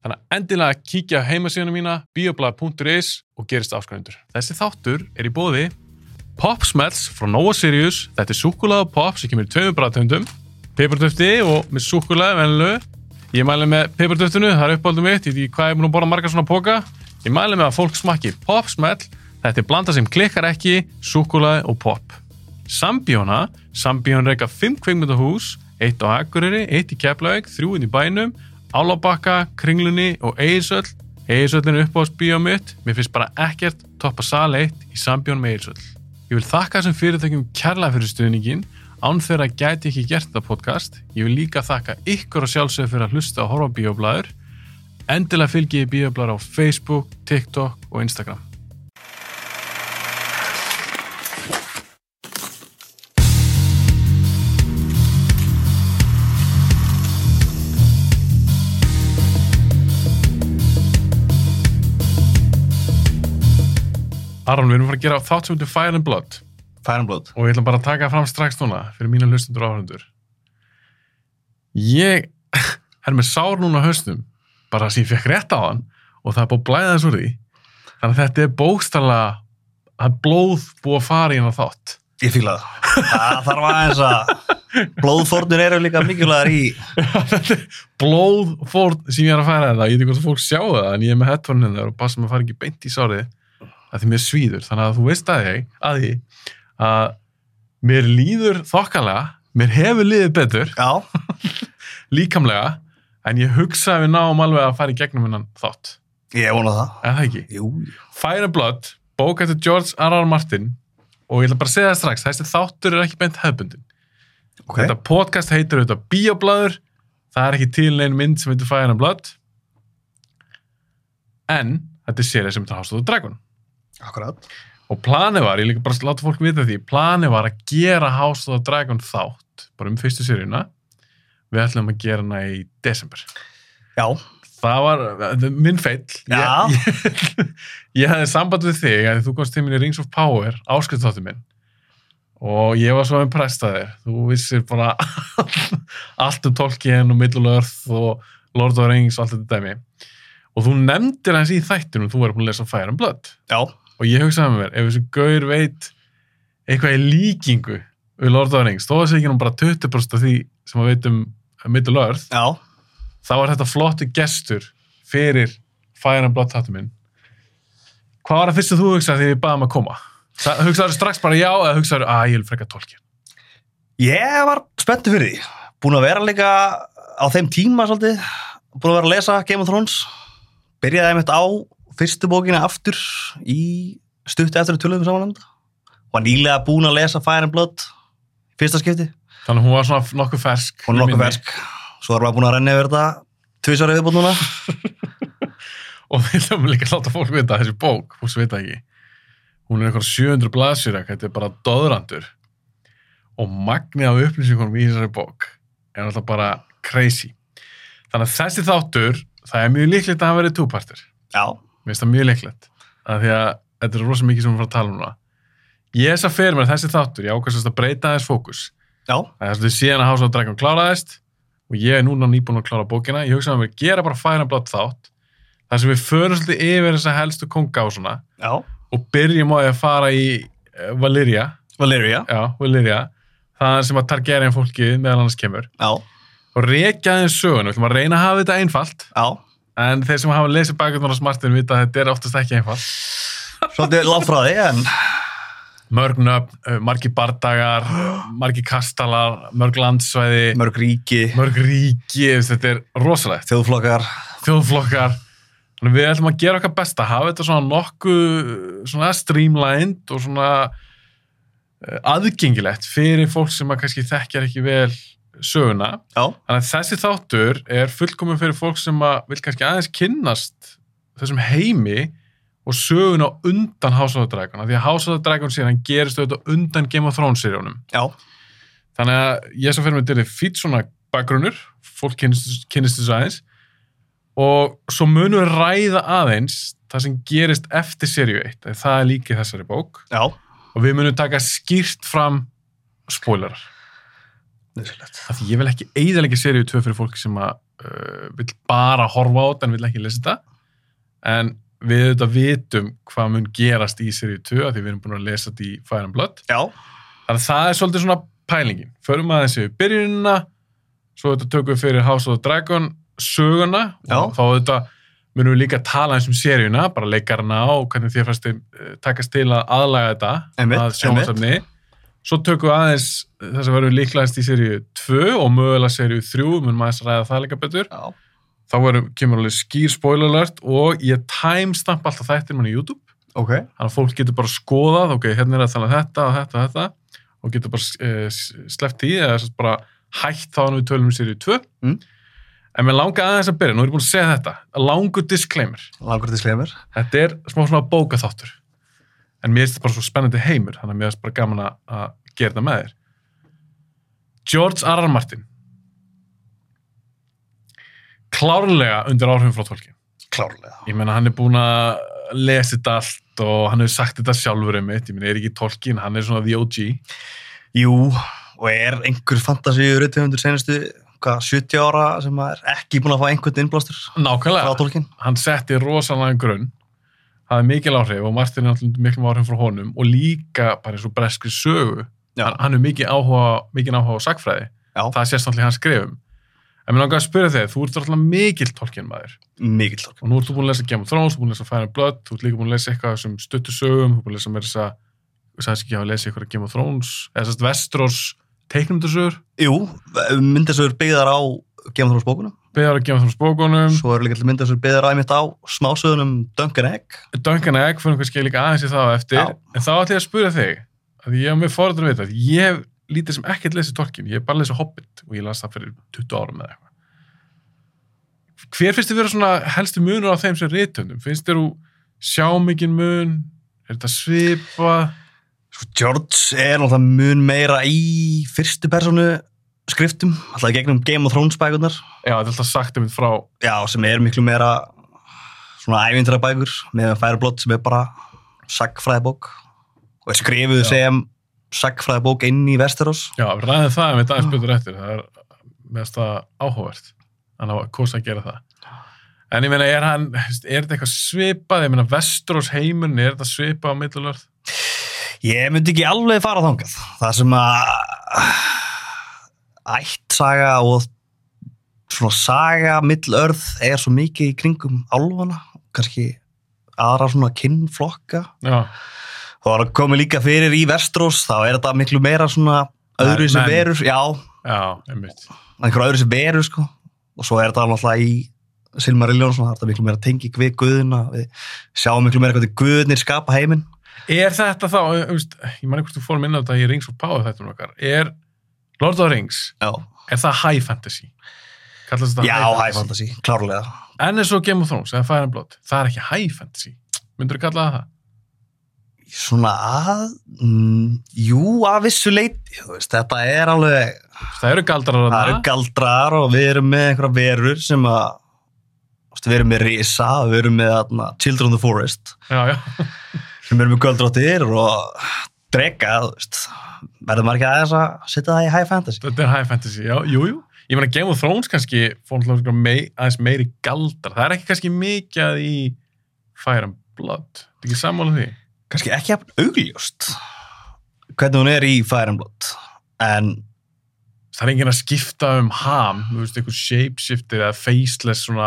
Þannig að endilega kíkja á heimasíðana mína bioblæður.is og gerist áskrifundur. Þessi þáttur er í bóði Pop Smells frá Nova Sirius. Þetta er súkulega pop sem kemur í tveimur bræðtöndum. Peppartöfti og með súkulega venlu. Ég mæli með peppartöftinu, það er uppáldum mitt. Veit ekki hvað ég er búin að borða marga svona póka. Ég mæli með að fólk smakki Pop Smell. Þetta er blanda sem klikkar ekki, súkulega og pop. Sambíóna. Sambíón reyka 5 kveikmyndahús, eitt á Akureyri, eitt í Keflavík, þrjúinn í bænum, Álabakka, Kringlunni og Eirsöll. Eirsöllin er uppáðs bíó mitt. Mér finnst bara ekkert toppa sal 1 í Sambjón með Eirsöll. Ég vil þakka þessum fyrirtækjum kærlega fyrir stuðningin, án þeirra gæti ekki gert þetta podcast. Ég vil líka þakka ykkur og sjálfsögur fyrir að hlusta og horfa á bíoblæður. Endilega fylgjið bíoblæður á Facebook, TikTok og Instagram. Aron, við erum að fara að gera þátt sem heitir Fire and Blood Fire and Blood og ég ætla bara að taka fram strax núna fyrir mína hlustundur og áhörundur. Ég er með sár núna á haustum bara sem ég fekk rétt á hann og það er búið að blæða þess úr því. Þannig að þetta er bókstala er blóð búið að fara í hann þátt. Ég fíla það Það þarf aðeins að Blóðfórnir eru líka mikilvægar í blóðfórn sem ég er að færa þetta. Ég veit ekki hvort fólk sjá það en ég er með þar og passa maður að fara ekki beint í sárið að því mér svíður. Þannig að þú veist að ég að því að mér líður þokkalega, mér hefur liðið betur líkamlega en ég hugsa að við náum alveg að fara í gegnum hennan þátt. ég vona það Er það ekki? Jú, Fire and Blood, bók eftir George R. R. Martin og ég ætla bara að segja það strax, þessi þáttur er ekki beint hefbundin. ok Þetta podcast heitir auðvitað Bíoblaður, það er ekki til neinn mynd sem heitir Fire and Blood en þetta er sérið sem heitir House of the Dragon. Akkurat Og planið var, ég líka bara láta fólk vita því, planið var að gera House of the Dragon þátt, bara um fyrstu seríuna. Við ætlum að gera hana í desember. Já, Það var minn feill. Já. Ég, ég, ég hafði samband við þig að þú komst til minni Rings of Power, áskriftsþáttu minn. Og ég var svo impressed að þér. Þú vissir bara allt um Tolkien og Middle Earth og Lord of the Rings og allt þetta dæmi. Og þú nefndir hans í þættinum, þú verður búin að lesa Fire and Blood. já, Og ég hugsaði með mér, ef þessi gaur veit eitthvað í líkingu við Lord of the Rings, þó að segja hann bara 20% af því sem að veit um Middle Earth, já þá var þetta flottu gestur fyrir Fire and Blood þáttu minn. Hvað var það fyrst að þú hugsaði þegar ég baði um að koma? Það- Hugsaðu strax bara já eða hugsaðu að ég vil frekka tólkja? Ég var spenntu fyrir því Búin að vera líka á þeim tíma svolítið Búin að vera að lesa Game of Thrones Byrjaði einmitt á fyrstu bókina aftur í stutti eftir að tölum saman um þetta Var nýlega búin að lesa Fire and Blood Fyrsta skipti Þannig að hún var svona nokkuð fersk. Hún er nokkuð fersk Svo erum við búin að renna yfir þetta Tvísar viðbúin núna Og við ætlum líka að láta fólk vita þessi bók, fólk sem vita ekki. Hún er eitthvað 700 blaðsjur, þetta er bara döðrandur. Og magnið af upplýsingunum í þessari bók er alltaf bara crazy. Þannig að þessi þáttur, það er mjög líklegt að hann verið túpartur. Já, Mér finnst það mjög leiklegt. Af því að þetta er rosa mikið sem við fara að tala um núna. Ég þess að fyrir mér þessi þáttur, ég ákvæmst að breyta þess fókus. Það er svolítið síðan að House of Dragon kláraðist og ég er núna nýbúin að klára bókina. Ég hugsaði að mér gera bara and Blood þátt þar sem við förum svolítið yfir þessa helstu konga og svona já. og byrjum á að fara í eh, Valyria, Valeria. Já, Valyria, það sem að Targaryen fólkið meðal annars kemur. Já, og rekja þeim sögun, við ætlum að reyna að hafa þetta einfalt. Já en þeir sem hafa lesið bakgrunnar á smartinu vita að þetta er oftast ekki einfalt. Svolítið því en mörg nöfn, uh, margi bardagar margi kastalar, mörg landsvæði. Mörg ríki, mörg ríki, þetta er rosalegt. Þjóðflokkar. Þjóðflokkar. Við ætlum að gera okkar besta hafa þetta svona nokkuð svona streamlined og svona uh, aðgengilegt fyrir fólk sem að kannski þekkjar ekki vel söguna. Já, þannig að þessi þáttur er fullkomin fyrir fólk sem að vil kannski aðeins kynnast þessum heimi og sögun á undan House of the Dragon því að House of the Dragon síðan gerist auðvitað undan Game of Thrones seríunum. Já, þannig að ég sem fyrir mig til fýtt svona bakgrunnur fólk kynnist kynnist þessu aðeins. Og svo munum við ræða aðeins það sem gerist eftir seríu 1 af því það er líka í þessari bók. Já, og við munum taka skýrt fram spoilerar því ég vil ekki eiðalega seríu 2 fyrir fólk sem að uh, vil bara horfa á þetta en vil ekki lesa þetta. En við auðvitað vitum hvað mun gerast í 2 af því við erum búin að lesa þetta í Fire and Blood. Já, þannig að það er svolítið svona pælingin. Förum aðeins við byrjunina svo þetta tökum við fyrir House of the Dragon söguna. Já. og þá auðvitað munum við líka tala eins um seríuna bara leikarna og hvernig þér fannst þeim eh, takast til að aðlaga þetta að sjónvarsafni svo tökum við aðeins það sem verður líklegast í seríu 2 og mögulega seríu 3 munum aðeins ræða það líka betur. Já, þá verður, kemur alveg skýr spoiler alert og ég timestamp alltaf mann í YouTube. Ok. þannig að fólk getur bara skoðað ok, hérna er að tala um þetta og þetta og þetta og getur bara uh, sleppt í eða sem sagt bara hætt þá hann við tölum í seríu 2 Mm. en mér langar aðeins að byrja, nú er ég búin að segja þetta. Langur disclaimer, Langur sklemur. þetta er smá svona bókaþáttur en mér finnst þetta bara svo spennandi heimur þannig að mér finnst bara gaman að- gera þetta með þér George R. R. Martin klárlega undir áhrifum frá tólki Klárlega. ég meina hann er búin að lesa þetta allt og hann hefur sagt þetta sjálfur um mitt, ég meina er ekki tolkin, hann er svona the OG Jú, og er einhver fantasíu rauðtöfundur senastu, hvað, 70 ára sem er ekki búin að fá einhvern innblástur frá tólkin? hann setti rosalega grunn er mikil áhrif og Martin er alltaf mikil áhrif frá honum og líka bara eins og breskri sögu hann, hann er mikið áhuga, mikið áhuga á sagfræði Já. það sést alltaf í hans skrifum en mér langar að spyrja þig, þú ert alltaf mikil tolkin maður Mikil tólkin. og nú ert þú búin að lesa Game of Thrones, þú ert búin að lesa Fire and Blood þú ert líka búin að lesa eitthvað sem stuttusögum þú ert búin að lesa mér þess að þú sagðist ekki að hafa lesið eitthvað Game of Thrones eða að Vestros teiknumdusögur Jú, myndasögur byggðar á Game of Thrones bókunum. Beðar að Game of Thrones bókunum Svo eru líka til myndasögur byggðar á einmitt á smásögunum Duncan Egg. Duncan Egg, fyrir kannski líka aðeins í það á eftir Já. en þá ætlum ég að spura þig að ég hef mér fóröldur að vita að ég hef lítið sem ekkert lesið Tolkien, ég hef bara lesið Hobbit og ég las það fyrir 20 árum eða eitthvað hver finnst þið vera svona helstu munur á þeim sem rithöndum? Finnst þér þú sjá mikinn mun? Er þetta svipað? Sko, George er náttúrulega mun meira í fyrstu personu skriftum, alltaf gegnum Game of Thrones bækurnar. Já, þetta er alltaf sagt um þetta frá Já, sem er miklu meira svona ævintræða bækur með Fireblot sem er bara sagfræðibók og er skrifuð sem sagfræðibók inn í Westeros. Já, við ræðum það en við dagins betur eftir. Það er meðast það áhugavert. Hann á að kosa að gera það. En ég meina, er hann, er þetta eitthvað svipað? Ég meina, Vestros heimurinn, er þetta svipað á millulörð? Ég myndi ekki alveg fara þangað. Það sem að ættsaga og svona saga millörð er svo mikið í kringum álfana, kannski aðra svona kinnflokka. Já, þá var að koma líka fyrir í Vestros þá er þetta miklu meira svona öðru sem verur, já, já, einmitt. einhver öðru sem verur sko. Og svo er þetta náttúrulega í Silmarillion svona, það er þetta miklu meira tenging við guðuna við sjáum miklu meira hvernig guðnir skapa heiminn. Er þetta þá, ég man ekki hvort þú fórum inn á þetta í Rings of Power þetta um okkar, er Lord of the Rings, já, er það high fantasy? Kallast þetta já high fantasy, klárlega En eins og Game of Thrones, eða Fire and Blood, það er ekki high fantasy. Myndur þú kalla það það? svona að mm, jú, að vissu veist, þetta er alveg Það eru galdrar að það eru galdrar og við erum með einhverja verur sem að við erum með Risa, við erum með atna, Children of the Forest Já, já. sem eru með göldróttir og drega, þú veist verður maður ekki aðeins að setja það í high fantasy Þetta er high fantasy, já, jú, jú. Ég meina Game of Thrones kannski fór náttúrulega mei, aðeins meiri galdrar. Það er ekki kannski mikið í Fire and Blood. Það er ekki sammála því. kannski ekki jafn augljóst hvernig hún er í Fire and Blood en Það er enginn að skipta um ham, þú veist, einhver shapeshifter eða faceless svona,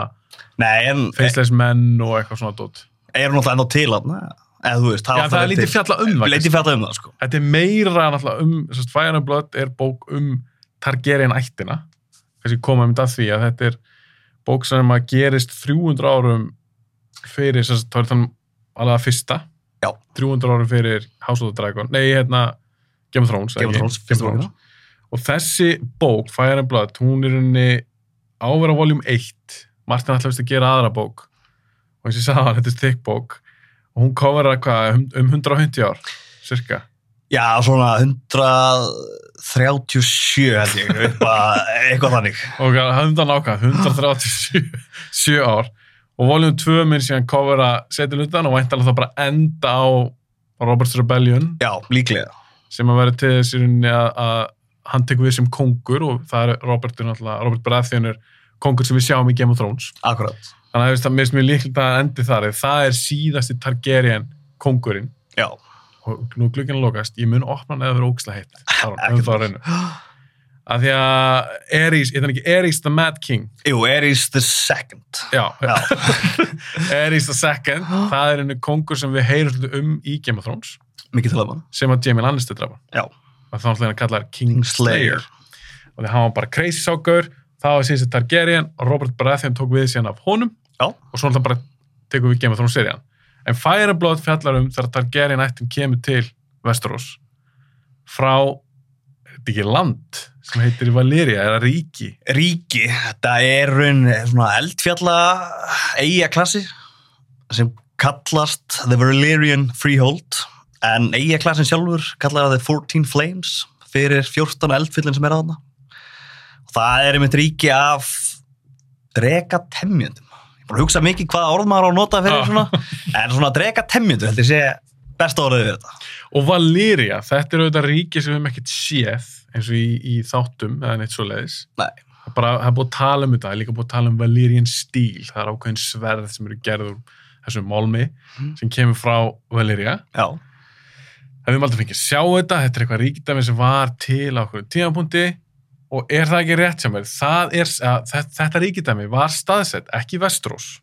nei, en faceless menn og eitthvað svona dót. er hún alltaf ennþá til hann eða þú veist, Já, það er lítið fjalla um það. lítið fjalla um það sko Þetta er meira náttúrulega um, sérst, Fire and Blood er bók um Targaryen ættina. Kannski koma um þetta því að þetta er bók sem að gerist 300 árum fyrir, sérst, þá er þannig alveg að fyrsta. Já. 300 árum fyrir House of the Dragon. Nei, hérna, Game of Thrones. Game of? Thrones, Game of. Thrones. Og þessi bók, Fire and Blood, hún er henni ávera voljum 1. Martin ætlaðist að gera aðra bók. og eins og ég sagði hann, þetta er thick bók og hún coverar hvað, um, um 150 ár cirka, Já, svona 137 held ég, eitthvað, eitthvað þannig. og hundan ákvað 137 ár og voljum 2 minn síðan covera setja hlutan og væntalega það bara enda á Robert's Rebellion Já, líklega. sem að vera til þess í rauninni að, að hann tekur við sem kongur og það er Robert, er Robert Baratheon er kongur sem við sjáum í Game of Thrones Akkurat. Þannig að það mér mjög líklega að endi þar það er síðasti Targaryen kongurinn Já. og nú glukkinn að lokast, ég mun opna hann eða vera ógislega heitt. Það á reynu að því að Aerys, ég þannig ekki Aerys the Mad King. Jú, Aerys the Second. já, Já. Aerys the Second það er einu kongur sem við heyrum um í Game of Thrones. Sem að Jamie Lannister drafa Já. og þá náttúrulega kallar King. Slayer og hann var bara crazy sákur það var síðan Targaryen. Og Robert Baratheon tók við síðan af honum Já. og svo náttúrulega bara tekum við Game of Thrones serían. En Fire and Blood fjallar um þegar Targaryen ættum kemur til Westeros frá þetta er ekki land sem heitir Valyria, eða ríki. Ríki, þetta er raun svona eldfjalla eiga klassi sem kallast The Valyrian Freehold. En eiga klassin sjálfur kallar það The 14 Flames fyrir 14 eldfjallin sem er að hana og það er einmitt ríki af ég er búin að hugsa mikið hvað orð maður á að nota fyrir svona en svona drega temjöndu heldur ég sé besta orðið við þetta. Og Valyria, þetta er auðvitað ríki sem við hefum ekkert séð eins og í, í þáttum eða neitt svo leiðis Nei. það er bara, það er búið að tala um þetta, það er líka búið að tala um Valyrian stíl, það er ákveðin sverð sem eru gerður þessum málmi Mm. sem kemur frá Valyria já, en við höfum aldrei fengið að sjá þetta, þetta er eitthvað ríkdæmi sem var til á okkur tímapunkti og er það ekki rétt það er, að, þetta, ríkdæmi var staðsett, ekki Vestrós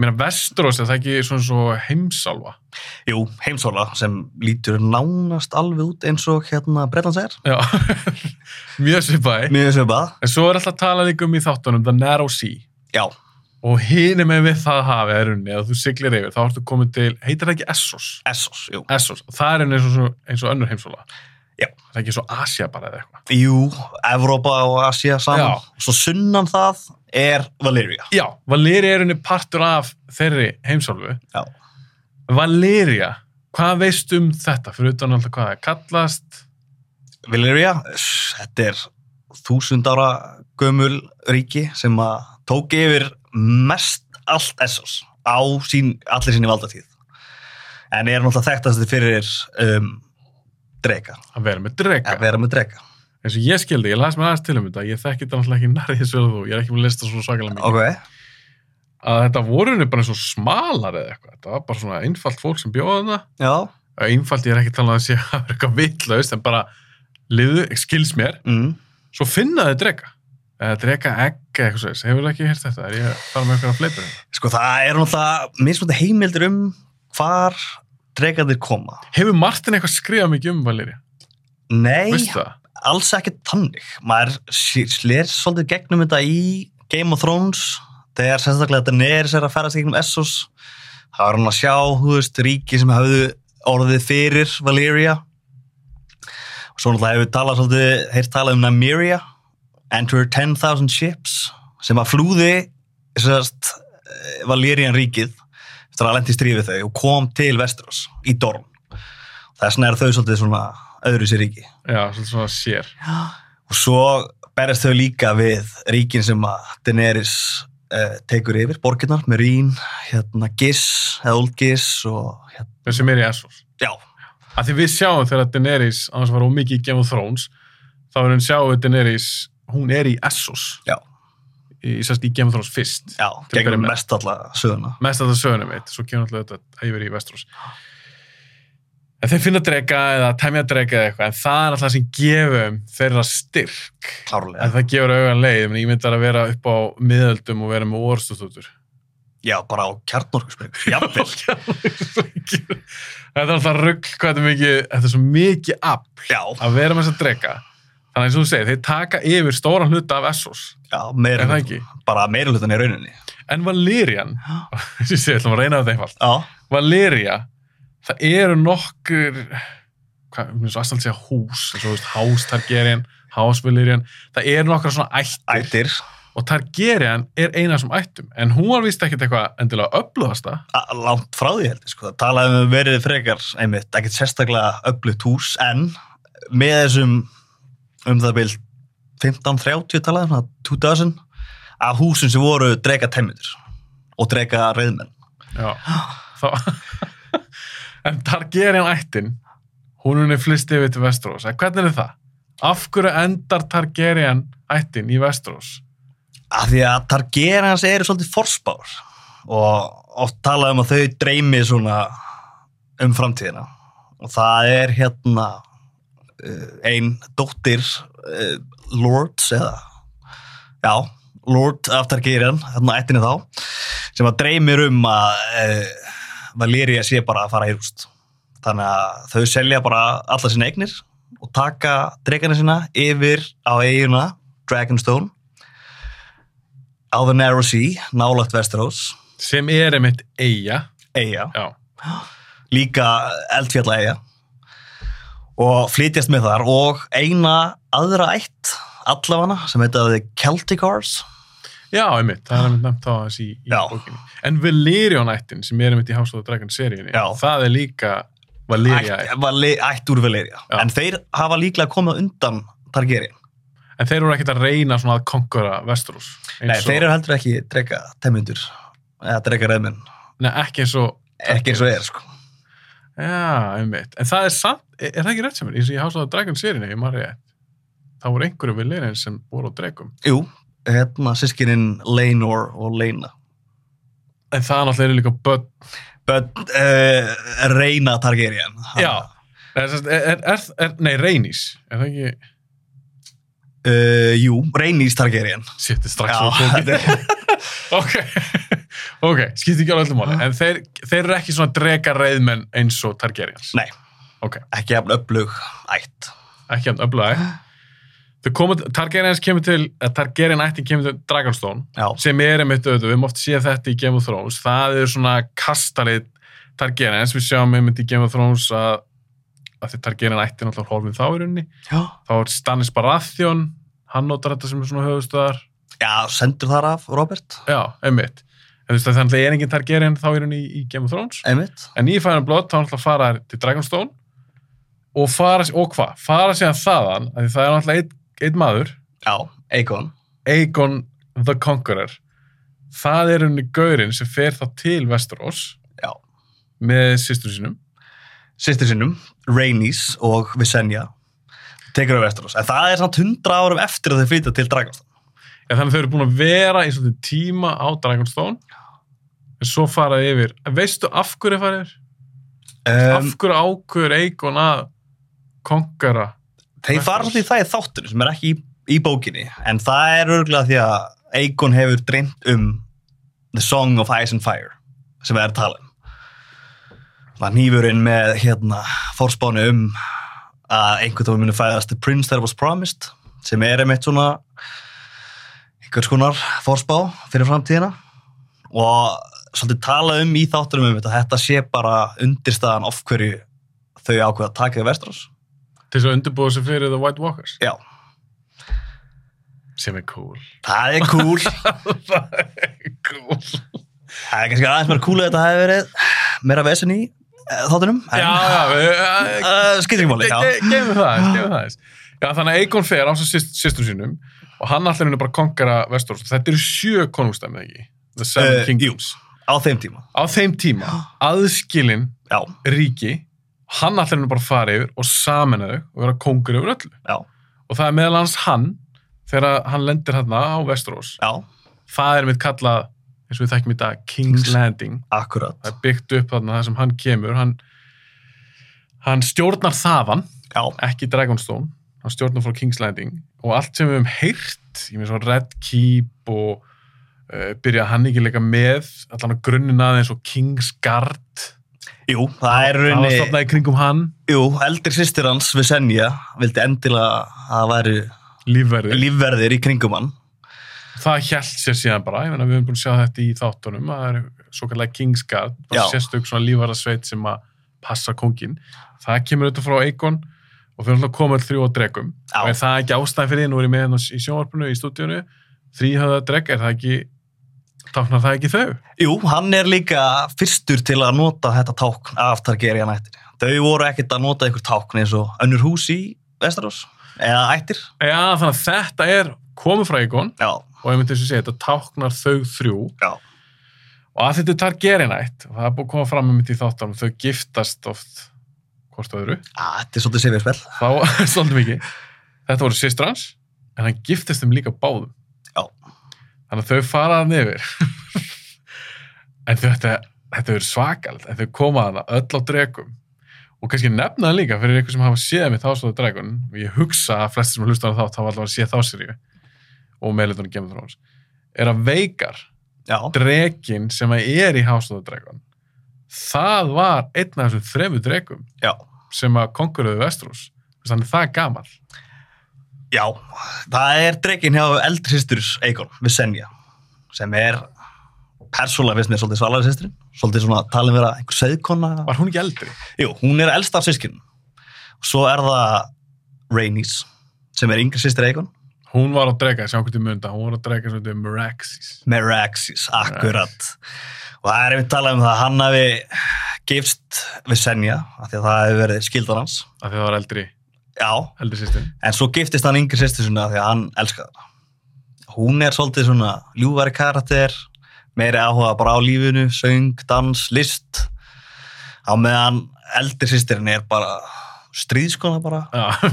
ég meina Vestrós er það ekki svona svo heimsálfa? Jú, heimsóla sem lítur nánast alveg út eins og hérna Bretlands er. Já, mjög svipaði. Mjög svipað en svo er alltaf að tala líka um í þáttunum The Narrow Sea. Já, og hini með við það hafi er unni að þú siglir yfir, þá ertu komið til heitir það ekki Essos, Essos, jú. Essos það er eins og, eins og önnur heimsóla Já. það er ekki svo Asia bara eða eitthvað Jú, Evrópa og Asia saman. Já. Svo sunnan það er Valyria. já, Valyria er unni partur af þeirri heimsálfu Já. Valyria, hvað veist um þetta fyrir utan alltaf hvað það kallast Valyria, þetta er þúsund ára gömul ríki sem að tók yfir mest allt Essos á sín, allir sín í valdatíð. En er náttúrulega þekktast fyrir um, drega, að vera með drega að vera með drega. eins og ég skildi, ég las mér aðeins til um þetta ég þekki þetta náttúrulega ekki nærið þessu og þú ég er ekki með að lista svo svakalega mikið. Ok, að þetta voru henni bara eins og smalar eða eitthvað, þetta var bara svona einfalt fólk sem bjóða þarna. Já. einfalt, ég er ekki talað að sé að vera eitthvað vitlaust en bara liðu, skils mér. Mm. svo finnaði drega eða drega egg eitthvað svo hefur ekki heyrt þetta, er ég að fara með eitthvað að fleipur Sko það er náttúrulega mismunandi heimildir um hvar dregarnir koma. hefur Martin eitthvað skrifað mikið um Valyria Nei, alls ekki tannig maður slér svolítið gegnum þetta í Game of Thrones. Þegar sérstaklega Daenerys er að ferast gegnum Essos. Það var hann að sjá, þú veist, ríki sem hafðu orðið fyrir Valyria og svo náttúrulega hefur talað svolítið, heyrt talað um Nymeria Enter 10,000 ships sem að flúði sérst, Valyrian ríkið eftir að lendi strífið þau og kom til Westeros í Dorn þess vegna er þau svolítið svona öðru sér ríki. Já, svolítið svona sér. Og svo berist þau líka við ríkin sem að Daenerys uh, tekur yfir, borginnar, Merín hérna Giss, eða Old Giss og hérna, þau sem er í Essos. Já, að því við sjáum þegar Daenerys á þess að fara ómikið í Game of Thrones þá er hann sjáum við Daenerys hún er í Essos. Já. Í, í Game of Thrones fyrst. Já, gegnum mest alla söguna. Mest það söguna mitt, svo kemur alltaf þetta yfir í Vestros en þeir finna drega eða temja drega eða eitthvað en það er alltaf sem gefum þeirra styrk. En klárlega, það gefur auðan leið, ég myndar að vera upp á miðöldum og vera með orðstúttur já, bara á kjarnorkuspreng jafnvel, þetta er alltaf rugg hvað þetta er mikið, þetta er svo mikið afl já, að vera með þess að drega þannig eins og þú segir, þeir taka yfir stóran hluta af Essos, já, meira það ekki? bara meira hlutan í rauninni. En Valyrian, ég sé, ætlum að reyna þetta einfalt. Já, Valyria, það eru nokkur hvað, mér svo aðstæðan segja hús eins og þú veist, House Valyrian, það eru nokkur svona ættir. Ættir. Og Targaryen er eina sem ættum en hún var vist ekkert eitthvað endilega öflugasta. A- langt frá því held ég sko. það talaði um verið frekar einmitt, ekkert sérstaklega öflugt hús en með þessum um það bil 15-30 talaði svona 2000 af húsum sem voru drega temmitur og drega reyðmenn Já, þá en Targaryen ættin hún er flist yfir til Westeros en hvernig er það? Af hverju endar Targaryen ættin í Westeros? af því að Targaryens eru svolítið forspár og oft talaði um að þau dreymi svona um framtíðina og það er hérna ein dóttir uh, Lords eða? Já, Lord af Targaryen hérna ættinni þá sem að dreymir um að uh, Valyria sé bara að fara í rúst. Þannig að þau selja bara alla sína eignir og taka dregana sína yfir á eiguna Dragonstone á The Narrow Sea, nálagt Westeros. Sem er einmitt eiga eiga, Já, líka eldfjalla eiga og flytjast með þar og eina aðra ætt allafana sem heitaði Celticars. Já, einmitt, það er einmitt nefnt á þessi í, í bókinni. En Valyrion ættin sem er einmitt í House of the Dragon seríunni, Já. það er líka Valyria ætt, ætt úr Valyria Já. en þeir hafa líklega komið undan Targaryen. En þeir eru ekkert að reyna svona að konkura eins Nei, og- þeir eru heldur ekki drega temmundur eða drega reyðmenn. Nei, ekki eins og... ekki eins og er sko Já, einmitt. En það er samt, er, er það ekki rétt sem er? Eins og í House of the Dragon seríunni, ég maður rétt. Það voru einhverju Valyrian sem voru á dregum. Jú, hérna sískinin Laenor og Laena En það náttúrulega líka börn. but uh, reyna Targaryen Já. Er, er, er, er, er, nei, Reynis. Er það ekki... uh, Jú, Reynis Targaryen Sitt, strax þetta er- ok, ok, skipti ekki á öllum máli. En þeir, þeir eru ekki svona drega reyðmenn eins og Targaryens? Nei, ok, ekki jafn öflug ætt. Ekki öflaði þau komu, Targaryens kemur til eh, Targaryen ættin kemur til Dragonstone Já, sem er einmitt auðvitað, við höfum oft séð þetta í Game of Thrones. Það er svona kastarið Targaryens, við sjáum einmitt í Game of Thrones að, að því Targaryen ættin alltaf horfið þá í rauninni, já. þá er Stannis Baratheon hann notar þetta sem er svona höfustöðar já sendur þar af Robert. Já, einmitt veist að þannig er engin Targaryen þá í rauninni í, í Game of Thrones Einmitt En í Fire and Blood þá er fara þær til Dragonstone og fara, og hvað? Fara síðan þaðan, það er náttúrulega einn ein maður, Já, Aegon Aegon the Conqueror. Það er henni gaurinn sem fer þá til Westeros Já. með sýstur sínum. Sýstir sinnum, Rhaenys og Visenya tekur á Westeros en það er samt 100 árum eftir að þeir flytja til Dragonstone Já, þannig að þau eru búin að vera í svolítið tíma á Dragonstone en svo faraði yfir. Veistu af hverju farið yfir? um, af hverju ákveður Aegon að konkara? Þeir fara svolítið í það í þáttunum sem er ekki í, í bókinni en það er örgulega því að Aegon hefur dreymt um The Song of Ice and Fire sem við erum að tala um það nýfurinn með hérna fórspánu um að einhvern tómi muni fæðast The Prince That Was Promised sem er einmitt svona einhvers konar fórspá fyrir framtíðina og svolítið tala um í þáttunum um þetta þetta sé bara undirstaðan of hverju þau ákveða að taka við Vestros Til þess að undirbúa sig fyrir The White Walkers. Já, Sem er cool. það er cool það er cool. Það er kannski aðeins meira cool að þetta hefði verið meira vesen í uh, þáttunum. en, Já, já, Uh, skiptir ekki máli, Gefum það gefum það. Já, þannig að Egon fer á sem sýstum sínum og hann allir henni bara konkara Vestors. Þetta eru sjö konungstæmi, ekki? The Seven Eh, Kingdoms. Á þeim tíma. Á þeim tíma, aðskilin Já, ríki, hann allir henni bara fara yfir og samena þau og vera kongur yfir öllu. já, Og það er meðal hans hann, þegar hann lendir hann á Vesteros, já, það er mitt kallað, eins og við þekkjum í dag, King's King's- Landing. akkurat. Það er byggt upp þarna það sem hann kemur, hann, hann stjórnar þaðan, Já, ekki Dragonstone. Hann stjórnar frá King's Landing. Og allt sem við höfum heyrt ég með svo Red Keep og byrja hann ekki leika með allan að grunninn aðeins og King's Guard? Jú, það er það var rauninni, stofnað í kringum hann. Jú, eldri sýstir hans, Visenya, vildi endilega að væri lífverði, lífverðir. í kringum hann. það hjælt sér síðan bara. Ég meina við höfum búin að sjá þetta í þáttunum að það er svo kallega King's Guard bara sérstök svona lífverðarsveit sem að passa kongin það kemur auðvitað frá Eikon og fyrir að koma þrjú á dregum. Og er það ekki ástæði fyrir því, nú er ég með hérna í sjónvarpinu í stúdíunu þrýhöða dreg, er það ekki táknar það ekki þau? Jú, hann er líka fyrstur til að nota þetta tákn af Targaryen ættir. Þau voru ekkert að nota einhver tákn eins og önnur hús í Vestarós, eða ættir. Já, þannig að þetta er komið frá Já, og ég myndi þess að segja, þetta táknar þau þrjú já, og að þetta er Targaryenætt og það er búið að koma fram um þetta í þáttanum þau giftast oft hvort öðru Já, þetta er svolítið sefjarspell. þá svolítið mikið þetta voru systur hans en hann giftist þeim líka báðum. Þannig að þau faraðan yfir. En þetta þetta verður svakald en þau koma hana öll á dregum og kannski nefna það líka fyrir ykkur sem hafa séð með þástóðu dregun og ég hugsa að flestir sem hlusta á þátt hafa allavega séð þá seríu. Og meðleitunum Game of Thrones. Er að veikar Já, dregin sem er í the Dragon það var einn af þessum þremu dregum já, sem að konkurruðu Vestrós þannig það er gamal já. Það er dregin hjá eldri sýstur Eikon, Vissenja, sem er persónulega finnst mér svolítið svalari sýsturin. Svolítið svona talin vera einhver söðkonna. var hún ekki eldri? Jú, hún er elst af sískinum. Svo er það Rhaenys, sem er yngri sýstir Eikon. hún var á drega, sjá hvernig munda hún var á drega þetta er Meraxis Meraxis, akkurat. Og það er einmitt talað um það að hann hafi gifst Vissenja, af því að það hefur verið skildan hans. af því það var eldri, Já, En svo giftist hann yngri sýstur sinna því að hann elskaði hana. Hún er svolítið svona ljúfari karakter, meiri áhuga bara á lífinu, söng, dans, list. Á meðan eldri sýstirinn er bara stríðskona bara.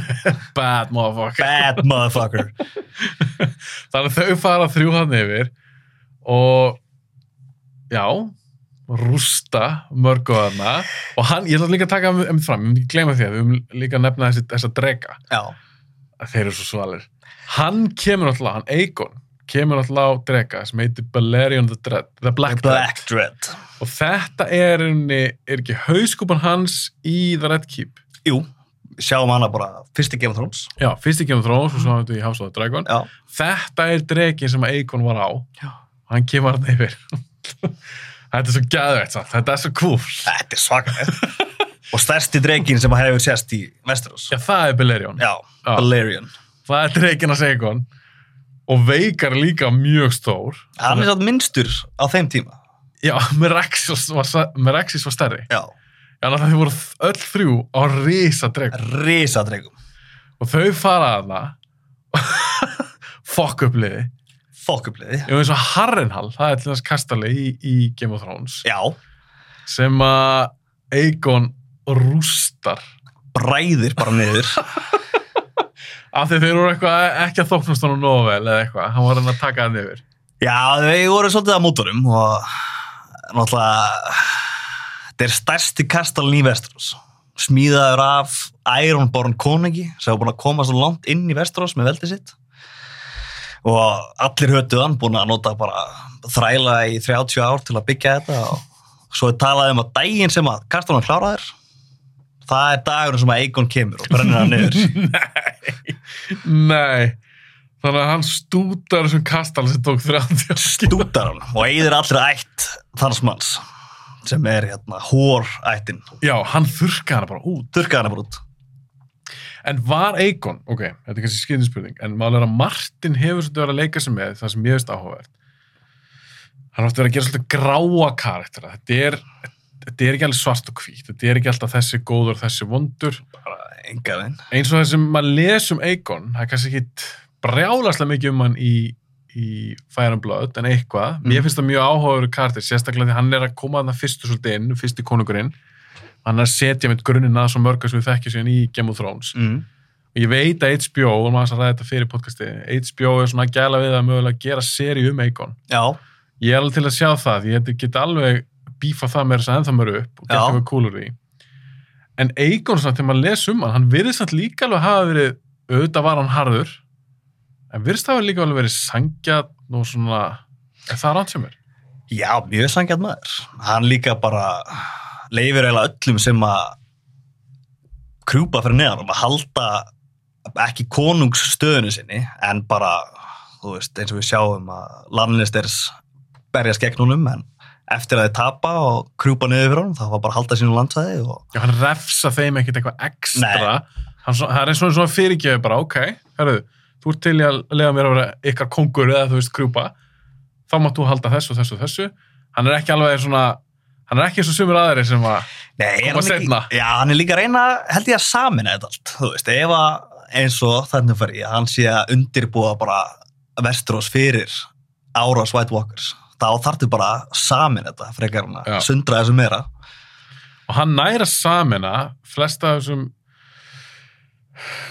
bad motherfucker Bad motherfucker. þannig að þau fara þrjú hann yfir og já rústa mörgu hana og hann, ég ætla líka að taka um, um fram, ég myndi ekki gleyma því að við höfum líka að nefna þessi, þessa drega að þeir eru svo svalir. Hann kemur alltaf, hann Egon kemur alltaf á drega sem heitir Balerion the, Dread, the Black, Black Dread. Dread. Og þetta er, er ekki hauskúpan hans í The Red Keep? Jú, sjáum hana bara fyrst í Game of Thrones. já, fyrst í Game of Thrones og svo hafum við í House of the Dragon. Já, þetta er dregin sem Egon var á. Já. og hann kemur hann yfir þetta er svo gæðveitt samt, þetta er svo cool þetta er svakalega. Og stærsti dregin sem hefur sérst í Westeros. já, það er Balerion Já, Já. Balerion. það er dregin að Egon og veikar líka mjög stór Hann er satt minnstur á þeim tíma. já, Meraxis var, Meraxis var stærri Já, já, þannig að þau voru öll þrjú á risa dregum risadregum. og þau fara að það fokk upp liði Fokkubliði. ég eins og Harrenhal, það er til þess kastali í, í Game of Thrones. Já, sem að Egon rústar. Bræðir bara niður. af því þeir eru eitthvað ekki að þóknast honum nógu vel eða eitthvað, hann var hann að taka hann yfir Já, þau voru svolítið á mótorum og náttúrulega þetta er stærsti kastalin í Vestros smíðaður af Ironborn konungi sem var búin að koma svo langt inn í Vestros með veldið sitt og allir hötuð hann búin að nota bara þræla í 30 ár til að byggja þetta og svo er talað um að daginn sem að kastalin kláraðir það er dagurinn sem að Egon kemur og brennir hann niður. Nei. Þannig að hann stútar þessum kastal sem tók 30 ár. stútar hann og eigðir allri ætt þanns manns sem er hérna hórættin Já, hann þurrkaði hann bara út. Þurrkaði hann bara út En var Egon, ok, þetta er kannski skýðinspurning en málega að Martin hefur svolítið verið að leika sig með það sem ég veist áhugavert. Hann átti verið að gera svolítið gráa karaktera þetta er, þetta er ekki alveg svart og hvít þetta er ekki alltaf þessi góður, þessi vondur. Bara enga veginn. Eins og það sem maður les um Egon það er kannski ekki brjálaslega mikið um hann í, í Fire and Blood en eitthvað, Mm. mér finnst það mjög áhugaveru karakter, sérstaklega því hann er að koma að það fyrstu svolítið inn, fyrsti konungurinn hann að setja mitt grunninn að svo mörga sem við þekkjum síðan í Game of Thrones mm. og ég veit að HBO, og maður að ræða þetta fyrir podcasti HBO er svona að gæla við að mögulega gera seri um já, ég er alveg til að sjá það, ég get alveg bífa það með þess að ennþá mér upp og geta Já. eitthvað úr því en Egon svona, þegar maður les um hann hann virðist samt líka alveg hafa verið auðvitað var hann harður en virðist hafa líka alveg verið sangjað og svona, er það rátt sem er? já, maður leifir eiginlega öllum sem að krjúpa fyrir neðan um að halda ekki konungsstöðinu sinni en bara, þú veist, eins og við sjáum að Lannisters berjast gegn honum en eftir að þið tapa og krjúpa niður fyrir honum þá var bara að halda sínu landsæði og Já, hann refsa þeim ekkert eitthvað ekstra. Hann, það er eins og svona fyrirgefi bara, ok, herruðu þú ert til að lega mér að vera ykkar kongur eða þú veist krjúpa, þá mátt þú halda þessu og þessu og þessu. Hann er ekki alveg svona, hann er ekki eins og sumur aðri sem að, Nei, Koma ekki- seinna. Já, hann er líka að reyna, held ég að samina þetta allt. Þú veist, ef að eins og þannig fyrir ég, hann sé að undirbúa bara Vesturós fyrir árás White Walkers, þá þarftu bara að samina þetta frekar hann að sundra þessu meira. og hann næra samina flesta af þessum,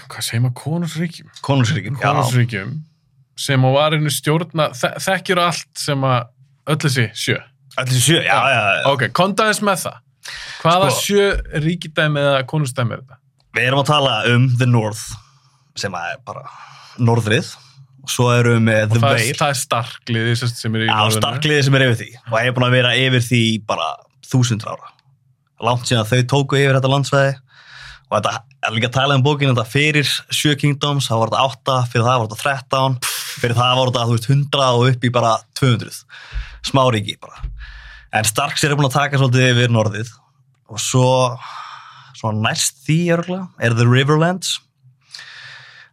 hvað segir maður, konungsríkjum? Konungsríkin, já. Konungsríkjum, sem á varinu stjórna, þe þekkjur allt sem að öll þessi sjö. Allir sjö, já, já, já. Ok, kontaðins með það. Hvaða Sko- sjö ríkidæmi eða konungsdæmi er þetta? Við erum að tala um The North, sem að er bara norðrið. Og svo erum við með The það, Vale. það er starkliði sem er í Já, norðurinu. starkliði sem er yfir því. Og ég er búin að vera yfir því bara þúsund ára. Langt síðan þau tóku yfir þetta landsvæði. Og þetta er líka að tala um bókinu þetta fyrir sjö kingdoms, það var þetta átta, fyrir það var þetta 13, fyrir það var þetta, þú veist, 100 og upp í bara 200. Smáríki bara. En Starks er búin að taka svolítið yfir norðið. Og svo, svona næst því örgulega, er The Riverlands.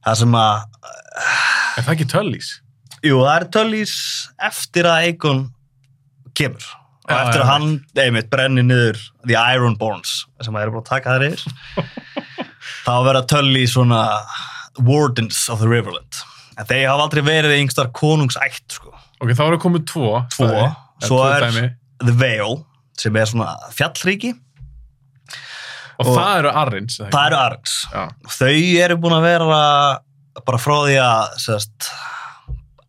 Það sem að Er það ekki töllís? Jú, það er töllís eftir að Eikon kemur og Já, eftir já, að hann, einmitt, brenni niður The Ironborns sem að er búin að taka þær yfir þá verða töllís svona Wardens of the Riverland en þeir hafa aldrei verið yngstar konungsætt sko. Ok, þá eru komið tvo. Tvo. Svo er-. The Vale sem er svona fjallríki Og, og- það eru eða ekki? það eru Já. þau eru búin að vera bara frá því að sérst,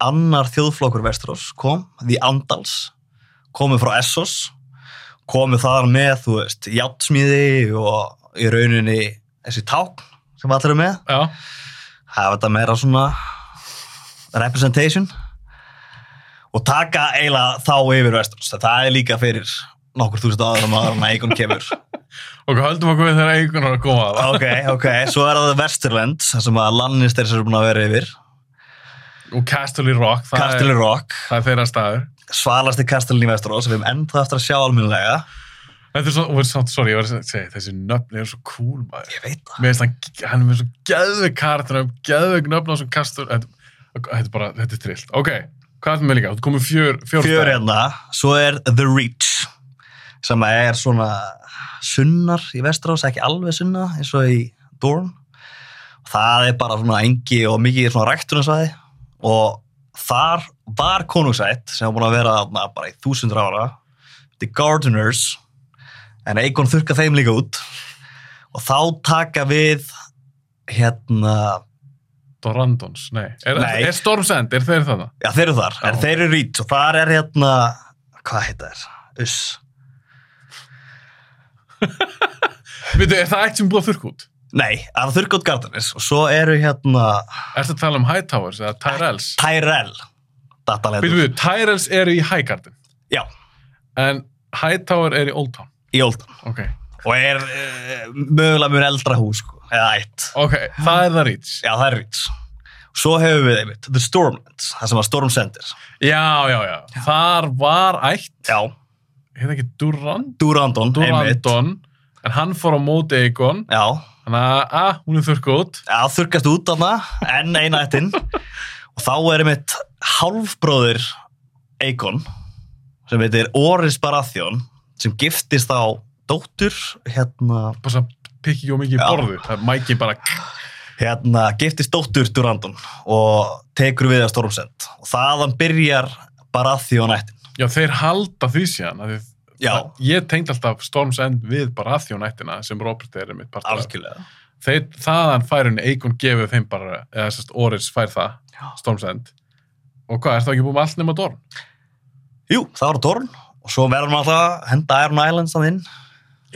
annar þjóðflokkur Vesturós kom, The Andals komið frá Essos komið þar með, þú veist, játtsmíði og í rauninni þessi tákn sem allir eru með Já. hafa þetta meira svona representation og taka eiginlega þá yfir Vesturós það er líka fyrir nokkur þúsund áður um að Eikon kemur. Ok, höldum okkur við þegar Eikon er að koma að ok, ok, svo er það Vesturland sem að Lannisters eru búin að vera yfir. Og Castle í Rock, það, Castle er, Rock, það er þeirra staður. svalasti kastelin í Vesturós sem við hefum ennþá eftir að sjá alminlega Þetta er svo, sorry, ég var að segja, þessi nöfn er svo cool, maður. ég veit það. Mér finnst hann, hann er með svo geðveik karakter, geðveik nöfn á svo kastur, þetta, þetta er bara, þetta er trillt. Ok, hvað er það með líka? Þú komið fjör, fjör, hérna, svo er The Reach sem er svona sunnar í Vesturós, ekki alveg sunna eins og í Dorn það er bara svona engi og mikið svona ræktunarsvæði. Og þar var konungsætt sem var búin að vera þarna bara í þúsundur ára. The Gardeners. En Eikon þurka þeim líka út. Og þá taka við hérna Dorandons, nei. Er, Nei. er Storm's End, er þeir þarna? Já, þeir eru þar, Já. en þeir eru rít og þar er hérna, hvað heita þér? Uss. Veitu, er það eitt sem er búið að þurrka út? Nei, það er Þurrgótt Gardanis og svo eru hérna Ertu að tala um Hightowers eða Tyrells? Tyrell Veitu, datalendur. veitu, Tyrells eru í Highgarden, Já, en Hightower er í Old Town. í Oldham Ok, og er uh, mögulega mjög eldra hús, sko, eða eitt. ok, það er það Reach. Já, það er rít. Svo hefur við einmitt The Stormlands, það sem var Storm Center. Já, já, já, þar var ætt, Já, heit ekki Durand? Durandon, einmitt. Durandon, en hann fór á móti Eikon, Já, þannig að, að, hún er þurrka út. Já, þurrkast út af það, enn eina ættin og þá er einmitt hálfbróðir Eikon sem heitir Oris Baratheon sem giftist á dóttur hérna, bara svo pikki ekki mikið borðu það er mæki bara hérna giftist dóttur Durandon og tekur við að Stormsend. Og þaðan byrjar Baratheon ættin. Já þeir halda því síðan að þið, að, ég tengd alltaf Storms End við Baratheon-ættina sem Robert er mitt partur þaðan fær henni Eikon gefið þeim bara eða sérst Oris fær það Já. Storms End og hvað, er það ekki búið með allt nema Dorn? Jú, það var Dorn og svo verður maður alltaf að henda Iron Islands að inn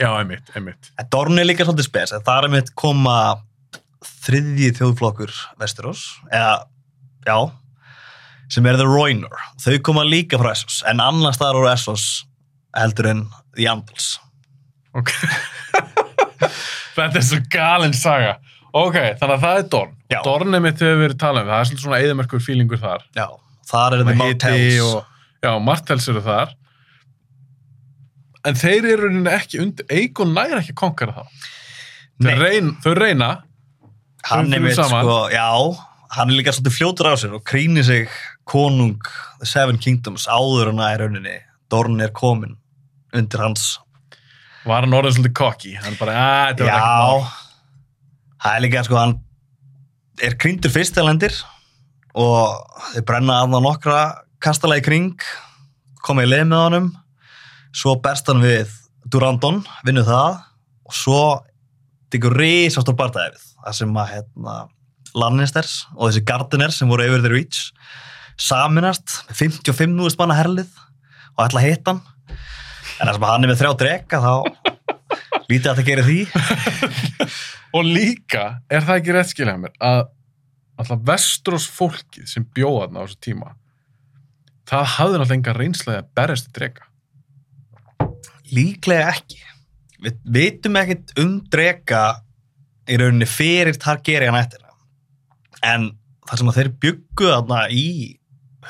já, einmitt, einmitt En Dorn er líka svolítið spes, en það er einmitt koma þriðji þjóðflokkur Vesturós, eða, já, sem er The Roynor. Þau koma líka frá Essos, en annars staðar úr Essos heldur en The Andals. ok þetta er svo galin saga ok, þannig að það er Dorn Já. Dorn er mitt hefur verið talað um það er svona eðamerkur fílingur þar Já, þar er hiti Martells. og, já, Martells eru þar en þeir eru ekki undir, Eikon næra ekki að konkara Nei. Þeir reyn, þau reyna Hann þau er mitt, sko, já, hann er líka svolítið fljótur á sér og krýnir sig konung The Seven Kingdoms áður en að í rauninni Dorn er komin undir hans Var hann orðið svolítið kokki? Hann bara, að, mál. Já, það er líka sko hann er krýndur fyrst til lendir og þeir brenna aðna nokkra kastala í kring koma í leið með honum svo berst hann við Durandon vinnu það. Og svo tekur risastór barndæði við það sem að hérna, Lannisters og þessi Gardeners sem voru yfir the Reach saminast með 55 núist manna herlið og ætla að hitta hann. En sem að hann er með þrjá drega þá lítið að það gerir því. Og líka, er það ekki rétt skilja mér, að alltaf Vestrós fólkið sem bjóða þarna á þessu tíma, það hafði náttúrulega enga reynslega að berjast í drega. Líklega ekki við vitum ekkert um drega í rauninni fyrir Targaryen eftir en það sem að þeir byggu þarna í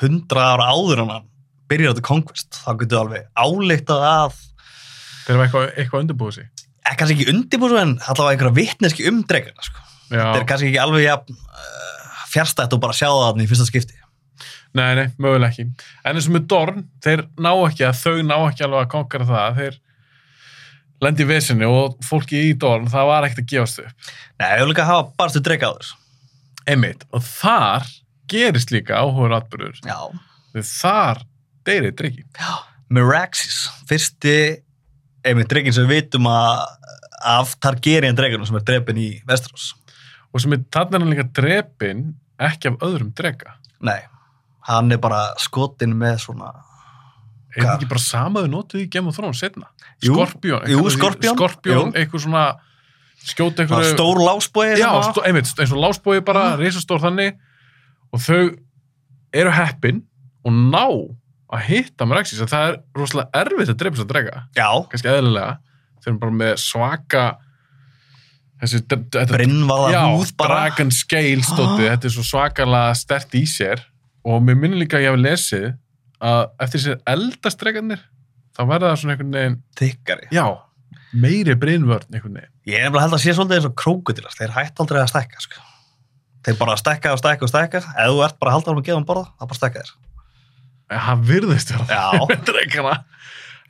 hundra ára áður hann byrjar þetta Conquest þá getur við alveg álíktað að Þeir eru eitthvað, eitthvað undirbúið sig. ekki kannski ekki undirbúið en allavega einhverja vitneski um dregana sko. Já, þetta er kannski ekki alveg ja, uh, fjärstætt og bara sjá það þarna í fyrsta skipti nei, nei, mögulega ekki. En eins og með Dorn, þeir ná ekki að þau ná ekki alveg að konkara það. Þeir lendi í vesinni og fólki í Dorn, það var ekkert að gefast upp. Nei, ég vil líka hafa barstu drega áður Einmitt, og þar gerist líka áhugur atbyrður. Já, Þegar þar deyrið dregi. Meraxis, fyrsti einmitt dregin sem við vitum að af Targaryen dreganum sem er drepin í Vestrós. Og sem er líka drepin ekki af öðrum drega. Nei, hann er bara skotin með svona Er þetta ekki bara samaðu notuð í Game of Thrones setna? Skorpjón. Skorpjón, eitthvað svona skjóta eitthvað. stór lásbói Já, stó, einmitt, eins og lásbói bara, risastór þannig. Og þau eru heppin og ná að hitta með Rexis. Það er rosalega erfitt að drepa þess að drega. Já, Kannski eðlilega. Þeir eru bara með svaka brinnvaða húð bara Dragon Scale stóti, þetta er svo svakalega stert í sér og mér minnir líka að ég hef lesið að eftir sér eldastregarnir þá verða það svona einhvern veginn þykkari. já, meiri brinnvörn einhvern veginn. Ég er bara held að sé svolítið eins og krókudilast, þeir hætt aldrei að stekka, sko. Þeir bara stekka og stekka og stekka, ef þú ert bara að halda um að gefa um borða, það bara stekka þér. En það virðist dregana.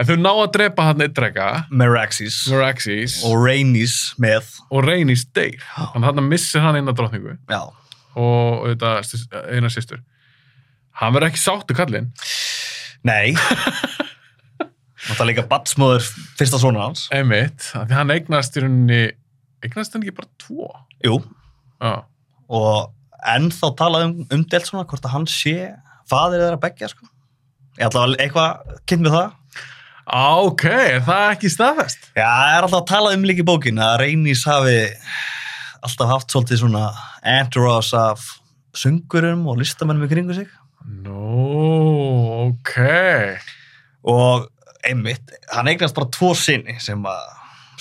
En þau ná að drepa hann eitt drega, Meraxis Meraxis og, Rhaenys með, og Rhaenys deyr. Þannig að hann missir hann inn á drottningu já, og auðvitað eina systur. Hann verður ekki sáttu kallinn. nei. Það er líka batsmóður fyrsta svona hans. Einmitt, af því hann eignast í rauninni, eignast hann ekki bara tvo? Jú, Já. og ennþá talað um umdelt svona hvort að hann sé fadir þeirra beggja sko. Ég ætla að eitthvað kynnt með það. Ok, er það ekki staðfest? Já, það er alltaf að tala um líka í bókin að Reynis hafi alltaf haft svolítið svona entourage af söngurum og listamennum í kringu sig Nú, ok. og einmitt, hann eignast bara tvo sinni sem að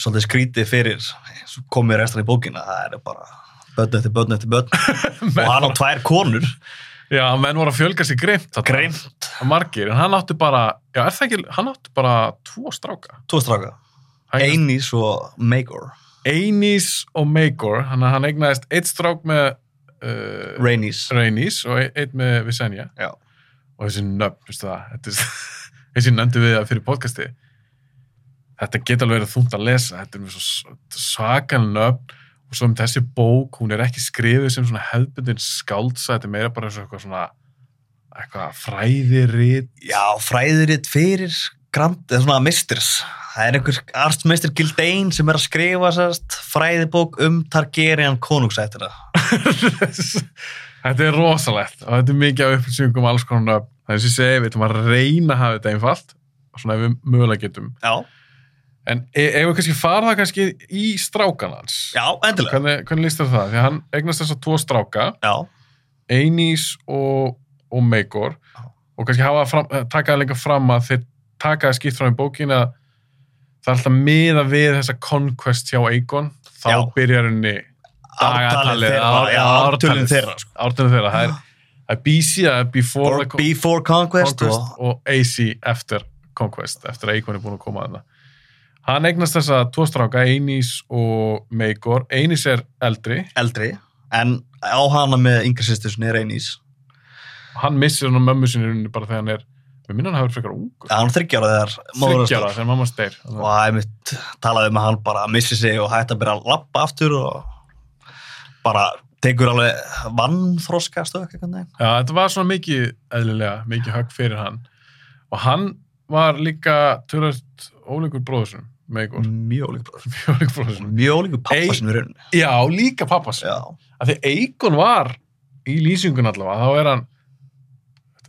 svolítið skrítið fyrir komið restan í bókina, það er bara börn eftir börn eftir börn og hann á tvær konur, Já, menn voru að fjölga sér greimt. greimt Margir, en hann átti bara, já, er það ekki, hann átti bara tvo stráka. tvo stráka, eignast- Einis og Magor Einís og Magor, hann, hann eignaðist eitt strák með uh, Reynis Rhaenys og ein- eitt með Visenya. Já. Og þessi nöfn, veistu það, þessi nefndi við það fyrir podcasti. Þetta geta alveg verið þungt að lesa, þetta er með svo svakan nöfn og svo um þessi bók, hún er ekki skrifið sem svona hefðbundin skáldsa, þetta er meira bara eins og eitthvað svona, eitthvað fræðirít. Já, fræðuritt fyrir grand, eða svona misters það er einhver artsmeistir Gildain sem er að skrifa sérst, fræðibók um Targaryen konungsættina þetta er rosalegt og þetta er mikið af upplýsingum alls konar. Það er sem ég segi, við ætlum að reyna að hafa þetta einfalt, svona ef við mögulega getum. Já, En e ef við kannski fara það kannski í strákan hans, já, endilega hvernig, hvernig líst þér það? Því að hann eignast þess að tvo stráka, Já, Einís og, og Meigor, Já. og kannski hafa fram, taka það líka fram að þeir taka það skipt fram í bókin að það er alltaf miða við þessa conquest hjá Aegon, þá Já. byrjar henni Já, ártalið þeirra sko. ártalið þeirra, það er, er BC, það er before con- Before Conquest, Conquest og og AC eftir Conquest, eftir að Eikon er búin að koma að það. Hann eignast þessa tvo stráka, Einís og Meigor. Einís er eldri, eldri en á hana með yngri sýstur sinni Reynís hann missir hann á mömmu sinni bara þegar hann er við minna hann hafa verið frekar ungur. Hann er þryggjára þegar móður hans þryggjara deyr. þegar mamma steyr og það er mitt talaði um að hann bara missi sig og hætti að byrja að lappa aftur og bara tekur alveg vannþroska stöðk eitthvað neginn. Já, þetta var svona mikið eðlilega, mikið högg fyrir hann. Og hann var líka törðast ólíkur bróðursum með ykkur, mjög ólíkur bróður mjög ólíkur bróðursum mjög ólíkur pappa Ei- sinni í rauninni. Já, líka pappas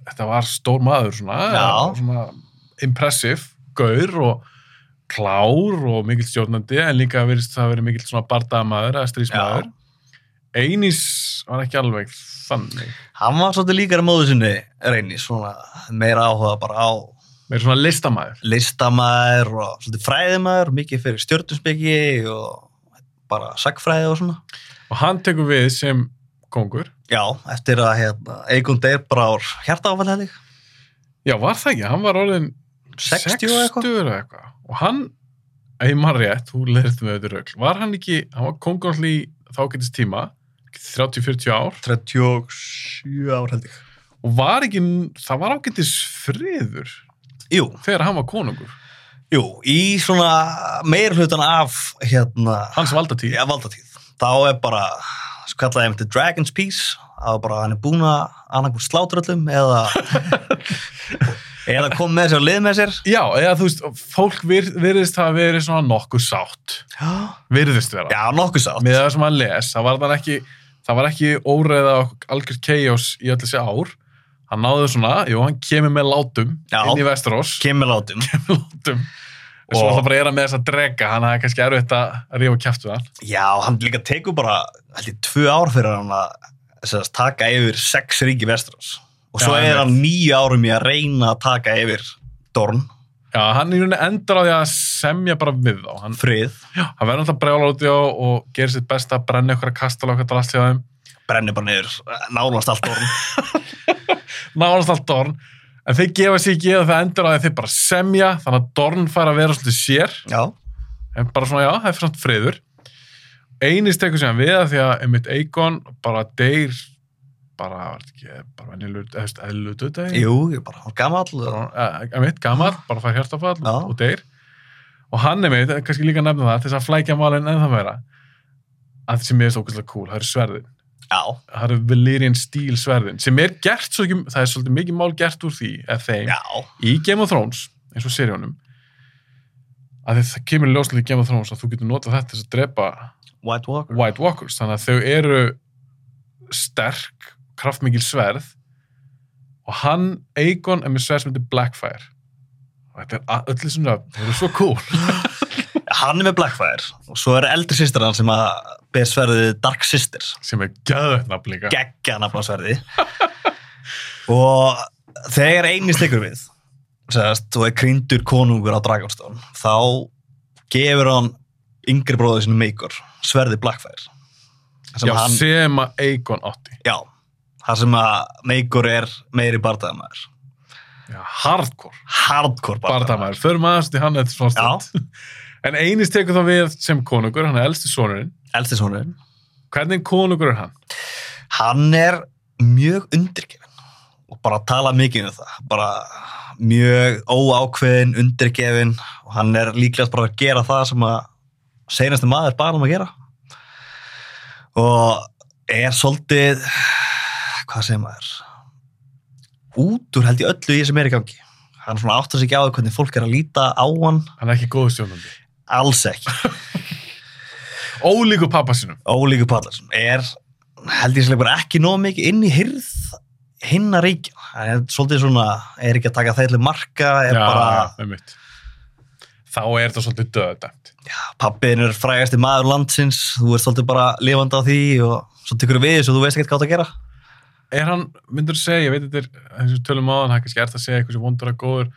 þetta var stór maður svona, svona impressive, gaur og klár og mikill stjórnandi en líka verist það að vera mikill svona bardamaður eða strísmaður Einís var ekki alveg þannig. Hann var svolítið líkara móður sinni Reynís, svona meira áhuga bara á meira svona listamæður listamæður og svolítið fræðimæður mikið fyrir stjórnusbyggi og bara sagfræði og svona. Og hann tekur við sem kongur. Já, eftir að hérna, Eikon Deyr bara ár hjartaáfæli hefði já var það ekki, hann var orðin 60 og eitthvað. eða eitthvað. Og hann, ef maður rétt þú leirist með þetta rögl, var hann ekki hann var kongur allir í þákættis tíma 30-40 ár. 37 ár held ég. Og var ekki, það var ágættis friður jú, þegar hann var konungur. Jú, í svona meir hlutan af hérna, hans valdatíð. Já, valdatíð. Þá er bara, kallaði ég The Dragon's Peace að bara hann er búin að annarkur slátur öllum eða eða kom með sér og lið með sér. Já, eða þú veist, fólk vir, virðist hafa verið svona nokkuð sátt. Virðist vera. Já nokkuð sátt. Með það sem hann les, það var, ekki, það var ekki óreiða og algjör chaos í öll þessi ár. Hann náði svona, jú, hann kemur með látum Já. inn í Vesturós kemur látum. Látum. og svo það bara er að með þess að drega. Hann hafði kannski erfitt að rífa kæft við hann. Já, hann líka tekur bara held ég tvö ár fyrir hann að taka yfir sex ríki Vestrós og svo Já, er hann nýju árum í að reyna að taka yfir Dorn, já, hann endar á því að semja bara við þá. Hann, frið. Já, hann verður alltaf brjálar út í á og gerir sitt besta að brenna ykkur að kastala okkar drast hjá þeim. Brennir bara niður nánast allt Dorn. Náðast allt Dorn en þeir gefa sér ekki að það endur að þeir bara semja þannig að Dorn fær að vera svolítið sér. Já, en bara svona já, það er fyrir samt friður. Einist tekur sér við að því að einmitt Eikon bara deyr bara, bara venjulut eða eðlu dödegi jú, ég bara, hann gamall og- einmitt, gammal, bara fær hjartafall Já. og deyr. Og hann einmitt, kannski líka nefna það til þess að flækja málinn en það meira að það sem er svo okkur cool, það eru sverðin það eru Valyrian stíl sverðin sem er gert svo ekki, það er svolítið mikið mál gert úr því, eða þeim, já, í Game of Thrones eins og seríunum að það kemur ljóslega í Game of Thrones að þú getur notað þetta til að drepa White Walker White Walkers, þannig að þau eru sterk, kraftmikil sverð og hann, Aegon, er með sverð sem heitir Blackfire. Og þetta er a- öll þessum nöfn, það eru svo cool. Hann er með Blackfire og svo er eldri sýstir hann sem að sverðið Dark Sister sem er gæðvett nafn líka. Geggja nafnarsverði og þegar eini stikur við segast, þú er kryndur konungur á Dragonstone þá gefur hann yngri bróður sinu Meikor sverði Blackfire. Sem Já, hann, sem að Aegon átti. Já, það sem að Meikor er meiri bardaðamæður Já, hardcore. Hardcore bardaðamæður bardamæður, förum aðeins til hann eftir svona stund. En einist tekur þá við sem konungur, hann er elsti sonurinn elsti sonurinn hvernig konungur er hann? hann er mjög undirgefin og bara tala mikið um það. Bara mjög óákveðin undirgefin og hann er líklegast bara að gera það sem að seinasti maður bara um að gera. Og er svolítið hvað segir maður? Út úr held ég öllu í sem er í gangi. Hann svona áttar sig ekki á því hvernig fólk er að líta á hann. Hann er ekki góðu stjórnandi. Alls ekki Ólíku pappa sinum Ólíku Pallarsson er held ég bara ekki nóg mikið inn í hyrð hinna ríkja. Það er svolítið svona, er ekki að taka þeirli marka er bara, einmitt. Þá er þetta svolítið döðdæmt. Já, pappin er frægasti maður landsins, þú ert svolítið bara lifandi á því og svo tekur við þessu og þú veist ekkert hvað það að gera. Er hann, myndur þú segja, ég veit þetta er og tölum hann, það er kannski ert að segja eitthvað sem vondur að góður.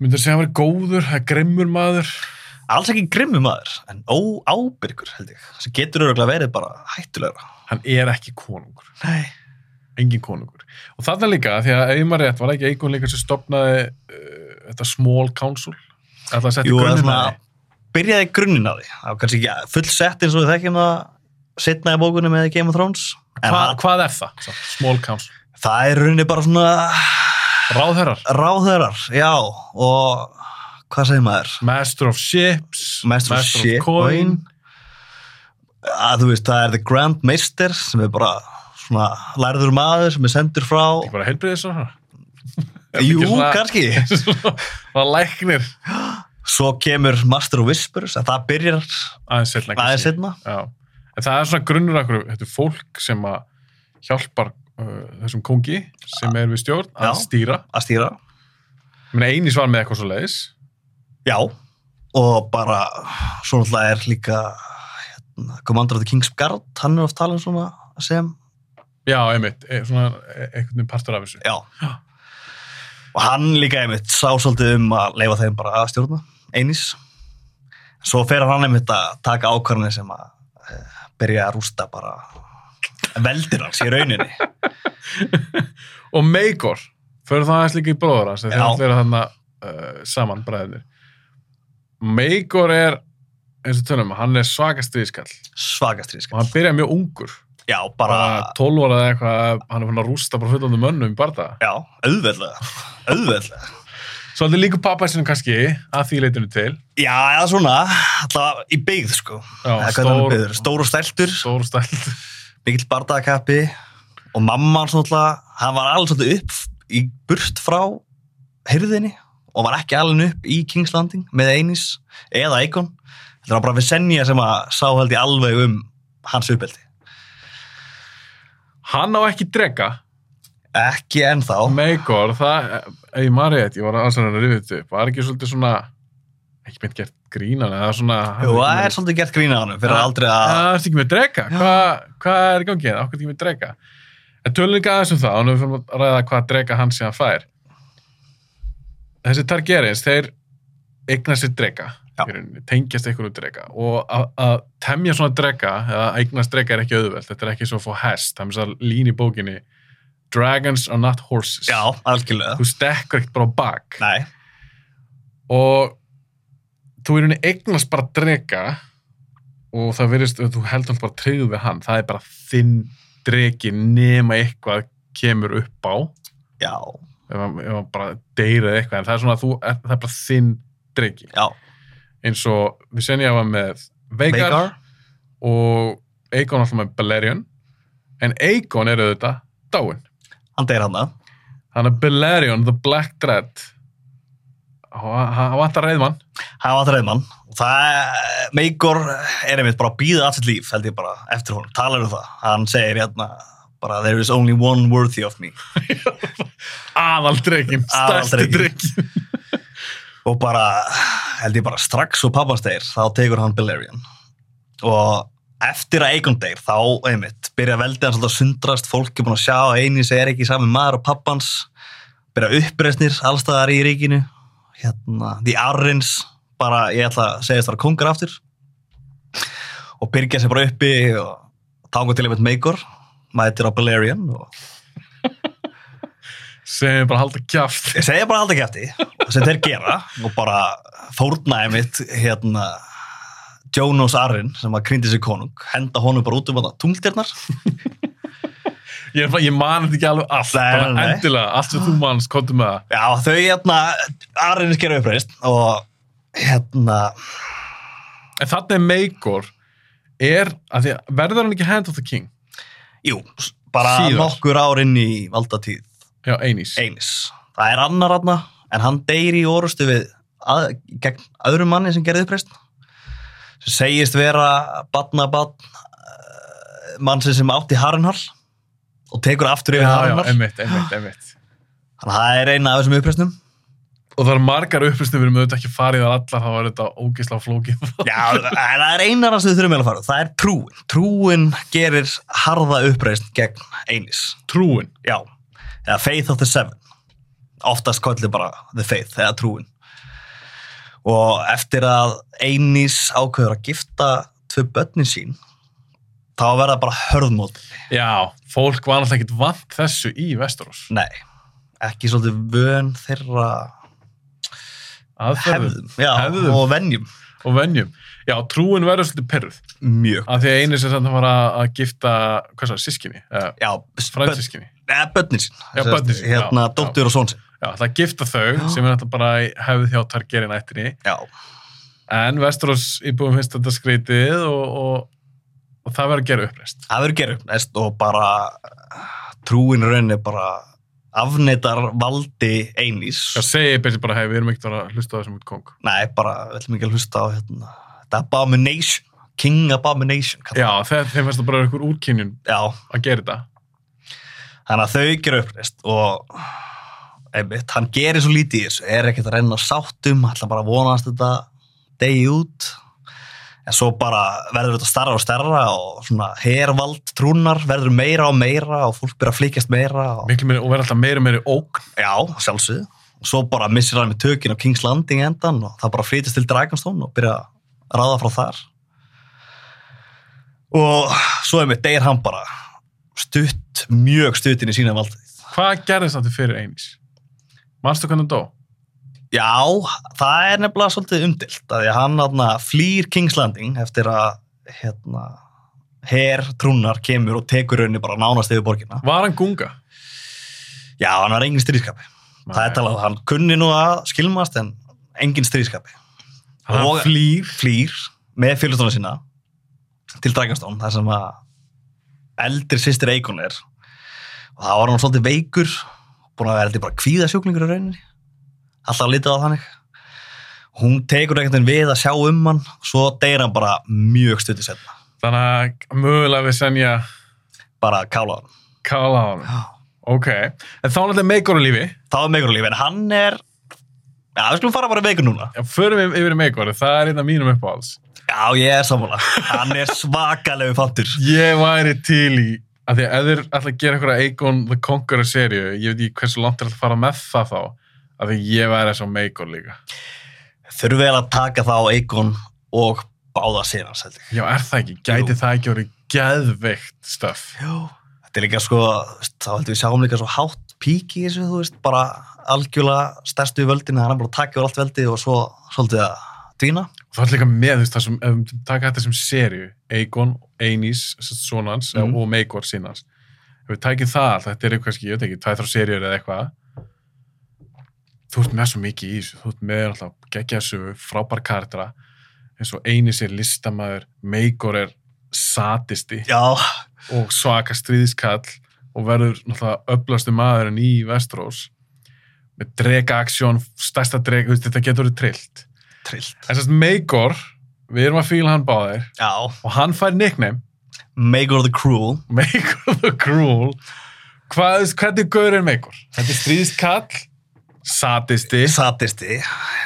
Myndur þú segja að hann verið góður, það er grimmur maður alls ekki grimmu maður, en óábyrgur held ég, sem getur öruglega verið bara hættulegra. Hann er ekki konungur, Nei. engin konungur. Og þarna líka, því að maður rétt var það ekki einhvern líka sem stopnaði uh, þetta small council? Að það er grunninn að því? byrjaði grunninn á því. Það var kannski ekki full sett eins og við þekkjum það setna í bókunum með Game of Thrones. Hva, hann, hvað er það? Svo, Small council. það er rauninni bara svona Ráðherrar. ráðherrar, já. Og hvað segir maður? Master of Ships. Master of Shit Coin. að þú veist, það er The Grand Meister sem er bara svona lærður maður sem er sendur frá Ekki bara heilbriðis. Jú, kannski Svona læknir. Svo kemur Master of Whispers en það byrjar Aðeins setna. En það er svona grunnur þetta er fólk sem að hjálpar uh, þessum kongi sem er við stjórn að Já. stýra. að stýra eini svar með eitthvað svo leiðis. Já, og bara svo náttúrulega er líka hérna, Commander of the King's Guard hann er oft talað svona sem Já, einmitt, e, svona e- einhvern veginn partur af þessu. já. og hann líka einmitt sá svolítið um að leifa þeim bara að stjórna einis svo fer hann einmitt að taka ákvarðanir sem að uh, byrja að rústa bara veldir hans í rauninni Og Meigor, fyrir það aðeins líka í bróður hans, þegar Já. þeir eru þarna uh, saman bræðinir. Meigor er, eins og tölum, hann er svakast viðskall svagast og hann byrja mjög ungur. já, Bara bara, 12 ára eða eitthvað, hann er fann að rústa bara fullandi mönnum í barða. já, auðveldlega auðveldlega Svo þetta líka pappa sinni kannski að því leitinu til. já, eða svona, alltaf í byggð sko Já, stór, stór og stæltur stór stælt. mikill bardagakappi og mamma hans náttúrulega, hann var svolítið upp í burt frá hyrðinni og var ekki alveg upp í King's Landing með Einis eða Eikon þetta var bara Visenja sem að sá held ég alveg um hans uppeldi Hann á ekki drega. ekki ennþá Meigor, það, ef ég maður rétt, ég var aðeins að rifja þetta upp, var ekki svolítið svona, ekki meint gert grínan, eða svona... Jú, það er svolítið gert grína hann fyrir Ja. aldrei Það að er ekki með drega, hvað hva er í gangi hérna, okkur ekki með drega? En tölum líka aðeins um það, og nú fyrir að ræða hvað drega hann síðan fær. Þessi Targaryens, þeir eigna sér drega, tengjast einhverju drega og að, temja svona drega, eða eignast drega er ekki auðveld, þetta er ekki svo að fá hest, það er með þess lín í bókinni, dragons are not horses. já, algjörlega. Þú stekkur ekkert bara á bak. Nei, og þú er henni eignast bara drega og það verðist þú heldur alltaf bara treyðu við hann. Það er bara þinn dregi nema eitthvað kemur upp á. Já, ef hann bara deyrið eitthvað en það er svona að þú er, það er bara þinn dregi eins og við senja var með Veigar, Veigar, og Eikon alltaf með Balerion en Eikon er auðvitað dáin hann deyr hann það hann er Balerion, the Black Dread. Hann vantar reyðmann hann og það, Meigor er einmitt bara að býða allt sitt líf held ég bara eftir honum, talar um það. Hann segir hérna bara there is only one worthy of me. Aðaldreikin, stærsti dreikin og bara, held ég bara strax og pappans deyr, þá tekur hann Balerion og eftir að Egon deyr, þá einmitt byrja veldið hans alltaf að sundrast, fólk er búin að sjá að einis er ekki sami maður og pappans. Byrja uppreisnir allstaðar í ríkinu. Hérna, The Arryns bara, ég ætla að segja þetta var kongar aftur. Og byrja sér bara uppi og tanga til einmitt Meigor mætir á Balerion og sem bara halda ég segja bara alltaf kæfti sem þeir gera og bara fórna einmitt hérna Jónos Arryn sem að krýndi sér konung henda honum bara út um þetta tungldjarnar ég, er ég man þetta ekki alveg allt Nei, bara nei, endilega, allt sem þú manst, komdu með það. Já þau hérna Arryn skera uppreist og hérna en þannig er Meigor er, að því að verður hann ekki Hand of the King jú, bara Síðar. nokkur ár inn í valdatíð. Já, Einís eins það er annar aðna en hann deyr í orustu við að, gegn öðrum manni sem gerði uppreist sem segist vera batna batn mannsinn sem átti Harrenhall og tekur aftur já, yfir já, Harrenhall einmitt, einmitt, einmitt. Þannig að það er eina af þessum uppreistum og það eru margar upplýstum við erum auðvitað ekki farið að allar þá er þetta ógislega flókið. Já, það er einar að við þurfum að fara. Það er trúin, trúin gerir harða uppreist gegn einis. Trúin? Já, eða Faith of the Seven. Oftast kallið bara The Faith eða trúin. Og eftir að Einis ákveður að gifta tvö börnin sín þá verða bara hörðmót já, fólk var alltaf ekkert vant þessu í Westeros nei, ekki svolítið vön þeirra aðferðum hefðum, og venjum og venjum. Já, trúin verður svolítið perruð. mjög Af því að einu sem þannig var að að gifta, hvað svo, sískinni? Uh, já, Frænsískinni. Eða börnin sín. Já, börnin sín, Hérna, dóttur og són sín. Já, það gifta þau sem er náttúrulega bara í hefð hjá Targaryen ættinni. Já, En Westeros íbúum finnst þetta skrítið og, og, og það verður að gera uppreist. það verður gerð næst og bara trúin í rauninni bara afneitar valdi einís. Já, segi byrja bara, hei, við erum ekkert að að hlusta á þessum út kong. Nei, bara, við ætlum ekki að hlusta á hérna, þetta Abomination, King Abomination. Já, þeim finnst það bara einhver úrkynjun að gera þetta. þannig að þau gera uppreist og einmitt, hann gerir svo lítið í þessu, er ekkert að reyna sáttum, ætla bara að vonast þetta degi út en svo bara verður þetta starra og starra og svona hervald trúnar verður meira og meira og fólk byrja að flikjast meira og, og verður alltaf meiri og meiri ógn. já, sjálfsögðu og svo bara missir hann með tökin á King's Landing endan og það bara flytist til Dragonstone og byrja að ráða frá þar og svo einmitt deyr hann bara stutt, mjög stutt inn í sína valdið Hvað gerðist þetta fyrir einis? Manstu hvernig hann dó? Já, það er nefnilega svolítið umdilt að að hann aðna, flýr King's Landing eftir að hérna, her trúnar kemur og tekur raunni bara nánast yfir borgina. Var hann gunga? Já, hann var engin stríðskapi. Það er talað, hann kunni nú að skilmast en engin stríðskapi. Hann Og- flýr. Flýr með fylgstofna sína til Dragonstone, þar sem að eldri sýstir Eikon er og það var hann svolítið veikur búin að vera heldur bara kvíðasjúklingur í rauninni alltaf litið á þannig hún tekur einhvern veginn við að sjá um hann svo deyr hann bara mjög stutið setna Þannig að mögulega við senja bara kála hann kala á hann. Ok. En þá náttúrulega meikor á lífi. þá er meikur lífi en hann er já við skulum fara bara í veikur núna Já, förum við yfir í meikor. Það er einn af mínum uppáhalds. já ég er sammála hann er svakalegu fantur Ég væri til í, að því að ef þeir ætla að gera einhverja Aegon the Conqueror serju, ég veit ekki hversu langt er að fara með það þá, að því ég væri svo meikor líka. þurfum við að taka þá Eikon og báða held ég Já, er það ekki? Gæti Jú. það ekki orðið geðveikt stöf? Þetta er líka sko, þá heldur við sjáum líka svo hátt pík í þessu, þú veist, bara algjörlega stærstu í völdinu, hann er bara að taka yfir allt veldi og svo svolítið að. Og það er líka með, það við myndum taka þetta sem serju, Aegon, Aenys, sonans Mhm. og Meikor sínans. Ef við tækið það, þetta er eitthvað, skil, ég veit ekki, tvæð þrjá serjur eða eitthvað, þú ert með svo mikið í þessu, þú ert með alltaf geggja þessu frábær karaktera, eins og Aenys er listamæður, Meikor er satisti Já, og svaka stríðskall og verður náttúrulega öflastu maðurinn í Vestrós með drega-aksjón, stærsta drega, þetta getur verið trillt. En sérst Meikor, við erum að fíla hann báðir Já, og hann fær nickname Maegor the Cruel. Meikor the Cruel Hvað, hvernig gaur er Meikor? Þetta er stríðskall satisti Satisti.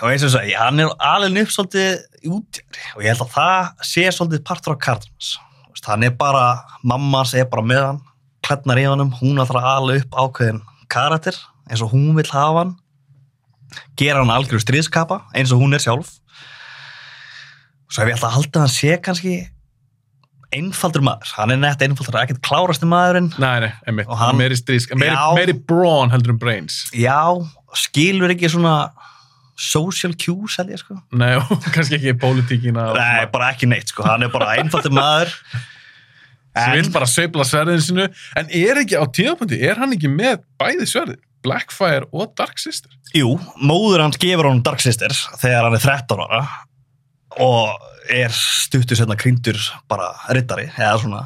Og eins og þess að hann er alveg upp svolítið útjæri og ég held að það sé svolítið partur á kartans. Hann er bara, mammans er bara með hann, klædnar í honum, hún ætlar að ala upp ákveðin karakter eins og hún vill hafa hann. Gera hann algjörðu stríðskapa eins og hún er sjálf. Svo ef ég ætla að halda að hann sé kannski einfaldur maður, hann er nett einfaldur ekkert klárasti maðurinn. Nei, nei, einmitt, Og hann- meiri stríðsk meiri, meiri brawn heldur en brains. Já, skilur ekki svona social cues held ég sko. Nei, og kannski ekki pólitíkina og nei, bara ekki neitt sko, hann er bara einfaldur maður. Sem vil bara sveifla sverðinu sinu en er ekki á tíðapunkti, er hann ekki með bæði sverði, Blackfire og Dark Sister? Jú, móður hans gefur honum Dark Sisters þegar hann er 13 ára og er stuttur setna krýndur bara rittari, eða svona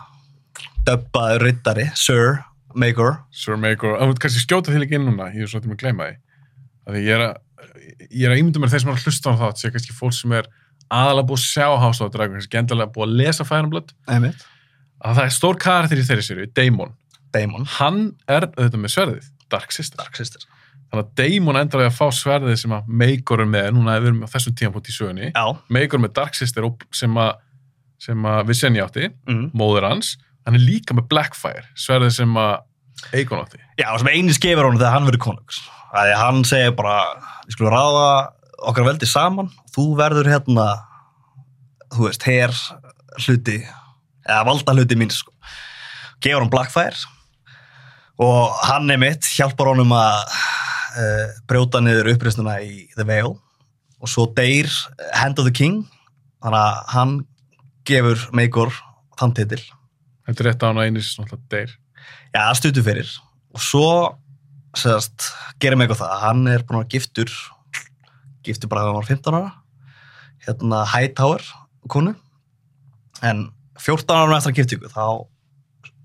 döbbaður rittari, Sir Maegor. Sir þú kannski skjóta því líka inn núna ég er svo til að gleyma því ég er að, ég er að ímynda mér þeir sem er að hlusta á það sé kannski fólk sem er aðalega búið að sjá House of the Dragon, kannski endalega búið að lesa Fire and Blood Einmitt. að það er stór karakter í þeirri séru, Daemon Daemon. hann er auðvitað með sverðið, Dark Sister Dark Sisters. þannig að Daemon endar við að fá sverðið sem að er með, núna við erum á þessum tímapunkt í sögunni. Maegor með Dark Sister sem að, sem að Visenja átti, Mm. móður hans hann er líka með Blackfire, sverðið sem að Aegon átti Já, sem einis gefur honum þegar hann verður konungs. Það er hann segir bara, við skulum ráða okkar veldi saman, þú verður hérna, þú veist, her hluti, eða valda hluti mín, sko. Gefur hann Blackfire og hann er mitt, hjálpar honum að uh, brjóta niður uppreistuna í The Vale og svo deyr Hand of the King þannig að hann gefur Meikor þann titil Þetta er rétt á hann að einis náttúrulega deyr. Já, stutu fyrir. Og svo segast, gerir Meikor það. Hann er búin að giftur giftur bara þegar hann var 15 ára. Hérna Hightower konu. En 14 ára eftir að giftingu þá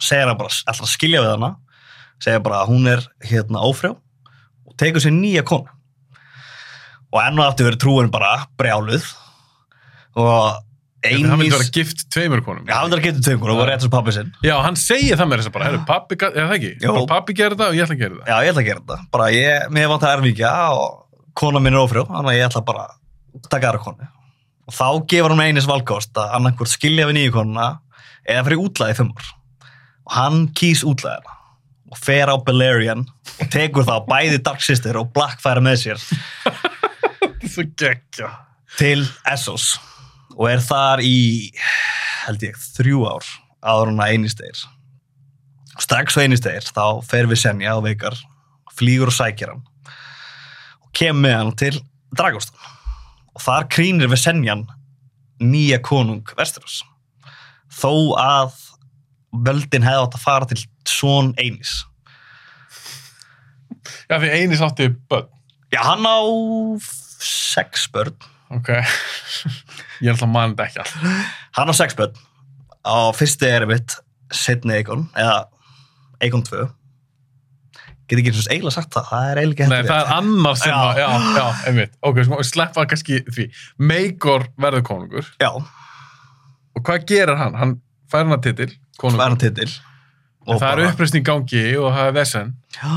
segir hann bara, að skilja við hana. Segir bara að hún er hérna ófrjá og tekur sér nýja konu. Og enn og aftur verið trúin bara brjáluð. Og Einis... Hann Einis vera gift tveimur konum. Já, hann er að geta tveimur og var rétt sem pappi sinn Já, hann segir það með þess að bara, herru, pappi, er það ekki? Bara pappi gerir það og ég ætla að gera það. Já, ég ætla að gera þetta. Bara ég, mér vant að erfíkja og kona mín er ófrjó, þannig að ég ætla bara að taka aðra konu. Og þá gefur hann einis valkost að annarkvort skilja við nýju konuna eða fyrir útlæði fimm ár. Og hann kýs útlæðina og fer á Balerian og tekur þá bæði Dark Sister og Blackfire með sér er svo til Essos og er þar í, held ég, þrjú ár áður hann að einistegir. Strax á einistegir þá fer við Senja og veikar, flýgur og sækir hann og kemur með hann til Dragostan. Og þar krýnir við Senjan nýja konung Vesturus. Þó að völdin hefði átt að fara til svon einis. Já, því einis átti börn. Já, hann á sex börn. Ok. ég er alltaf mann þetta ekki allt. Hann á sex börn. Á fyrsti er mitt setni Eikon, eða Eikon 2. Get ekki eins og eiginlega sagt það, það er eiginlega Nei, ekki það er annar sem að, já, já, einmitt. Ok, sleppa kannski því. Meikor verður konungur. Já, Og hvað gerir hann? Hann fær hann að titil, konungur. hann titil. En það er í gangi og það er vesen. Já,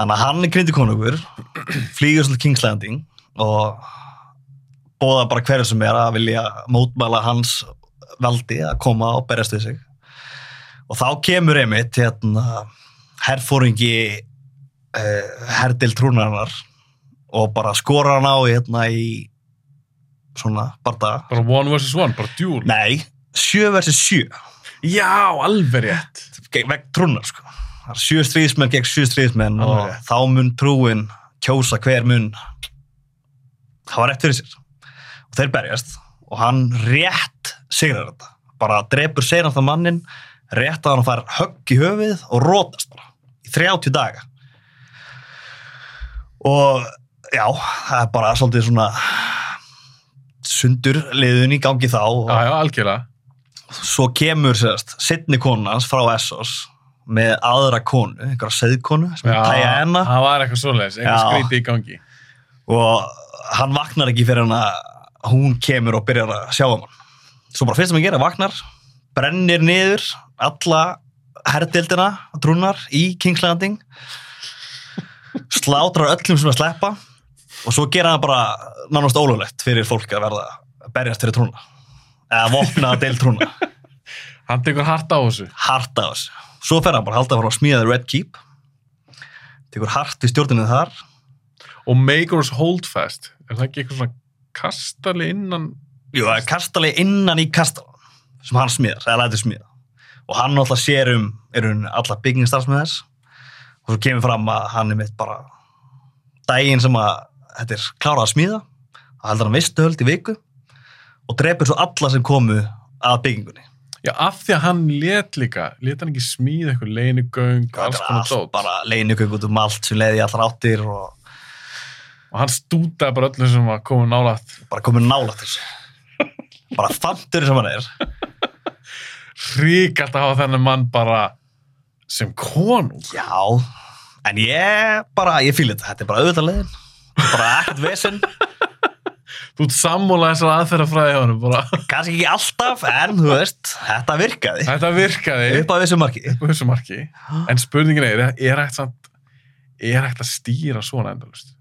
þannig að hann er kryndi konungur, flýgur svolítið King's Landing og bóða bara hverju sem er að vilja mótmæla hans valdi að koma og berjast við sig. Og þá kemur einmitt hérna, herfóringi uh, herdil trúnarinnar og bara skora hann á hérna í svona bardaga. Bara one versus one, bara duel. Nei, sjö versus sjö Já, alveg rétt. vegg trúnar sko. Sjö stríðismenn gegn sjö stríðismenn Alveg og þá mun trúin kjósa hver mun það var rétt fyrir sér og þeir berjast og hann rétt sigrar þetta bara drepur seinast að mannin rétt að hann fær högg í höfuð og rótast bara í 30 daga og já, það er bara svolítið svona sundur liðun í gangi þá og Já, já, algjörlega. svo kemur sérst sittni konans frá Essos með aðra konu, einhverja seðkonu sem er tæja enna það var eitthvað svoleiðis, eitthvað Já. skrítið í gangi. og hann vaknar ekki fyrir hann að hún kemur og byrjar að sjá um hann svo bara fyrst sem hann gera, vaknar brennir niður alla herrdildina trúnar í King's Landing slátrar öllum sem að sleppa og svo gera hann bara nánast ólulegt fyrir fólk að verða að berjast fyrir trúna eða vopna að deil trúna Hann tekur hart á þessu. hart á þessu. Svo fer hann bara halda að fara að smíða The Red Keep. Tekur hart í stjórninu þar. Og Maker's Holdfast, er það ekki eitthvað svona kastali innan... Jú, það er kastali innan í kastalan sem hann smíðar, eða lætur smíða. Og hann náttúrulega sér um, um alla byggingstarfsmið þess. Og svo kemur fram að hann er mitt bara daginn sem að þetta er klárað að smíða. Það heldur hann vistuhöld í viku og drepur svo alla sem komu að byggingunni. Já, af því að hann let líka, let hann ekki smíða eitthvað leinugöng, alls konar dót. bara leinugöng út um allt sem leiði allar áttir og Og hann stútaði bara öllum sem var komið nálægt. bara komið nála til þessu. Bara fantur sem hann er. Ríkalt að hafa þennan mann bara sem konung. Já, en ég bara, ég fýl þetta, þetta er bara auðvitað leiðin, bara ekkert vesen, Þú ert sammúlað þessar aðferðafræði á hann kannski ekki alltaf, en þú veist, þetta virkaði Þetta virkaði upp að þessu marki. upp á þessu marki. En spurningin er, er er hægt að stýra svona endalust?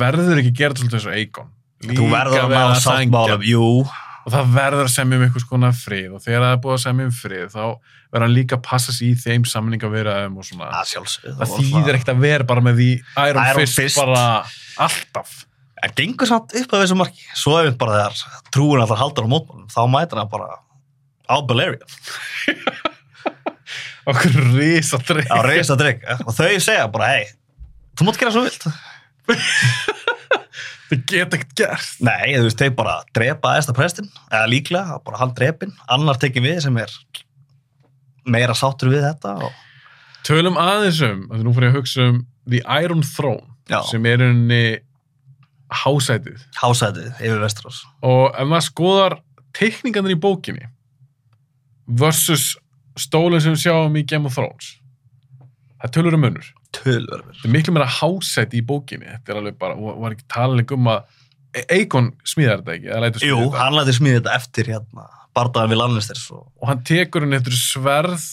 Verður ekki gera svolítið þessu Eikon? Þú verður að ná sáttmálum, jú, og það verður að semja um einhvers konar frið og þegar það er búið að semja um frið þá verður hann líka að passa sig í þeim samningavirðum og svona að sjálfsögðu. það þýðir ekkert að vera bara með því Iron, Iron Fist, Fist. bara alltaf En gengur samt upp að þessu marki, svo ef bara þegar trúin alltaf haldur á mótmálum, þá mætir hann bara á Balerian, okkur risa dreif á reysa drikk, og þau segja bara, hei, þú mátt gera svo vilt. Það geta ekkert gert. Nei, þú veist, þeir bara drepa æsta prestin, eða líklega, bara hann drepin, annar tekið við sem er meira sáttur við þetta og Tölum aðeins um, að nú fyrir að hugsa um The Iron Throne, Já. sem er unni hásætið. hásætið yfir Vestrós. Og ef maður skoðar teikningarnir í bókinni versus stólinn sem við sjáum í Game of Thrones, það tölur um munur. Tölverður. Þetta er miklu meira hásæti í bókinni. Þetta er alveg bara, og var ekki talaleg um að Eikon smíðar þetta ekki, lætur Jú, smíða þetta. hann læti smíði þetta eftir hérna, bardaðan við Lannisters og og hann tekur henni eftir sverð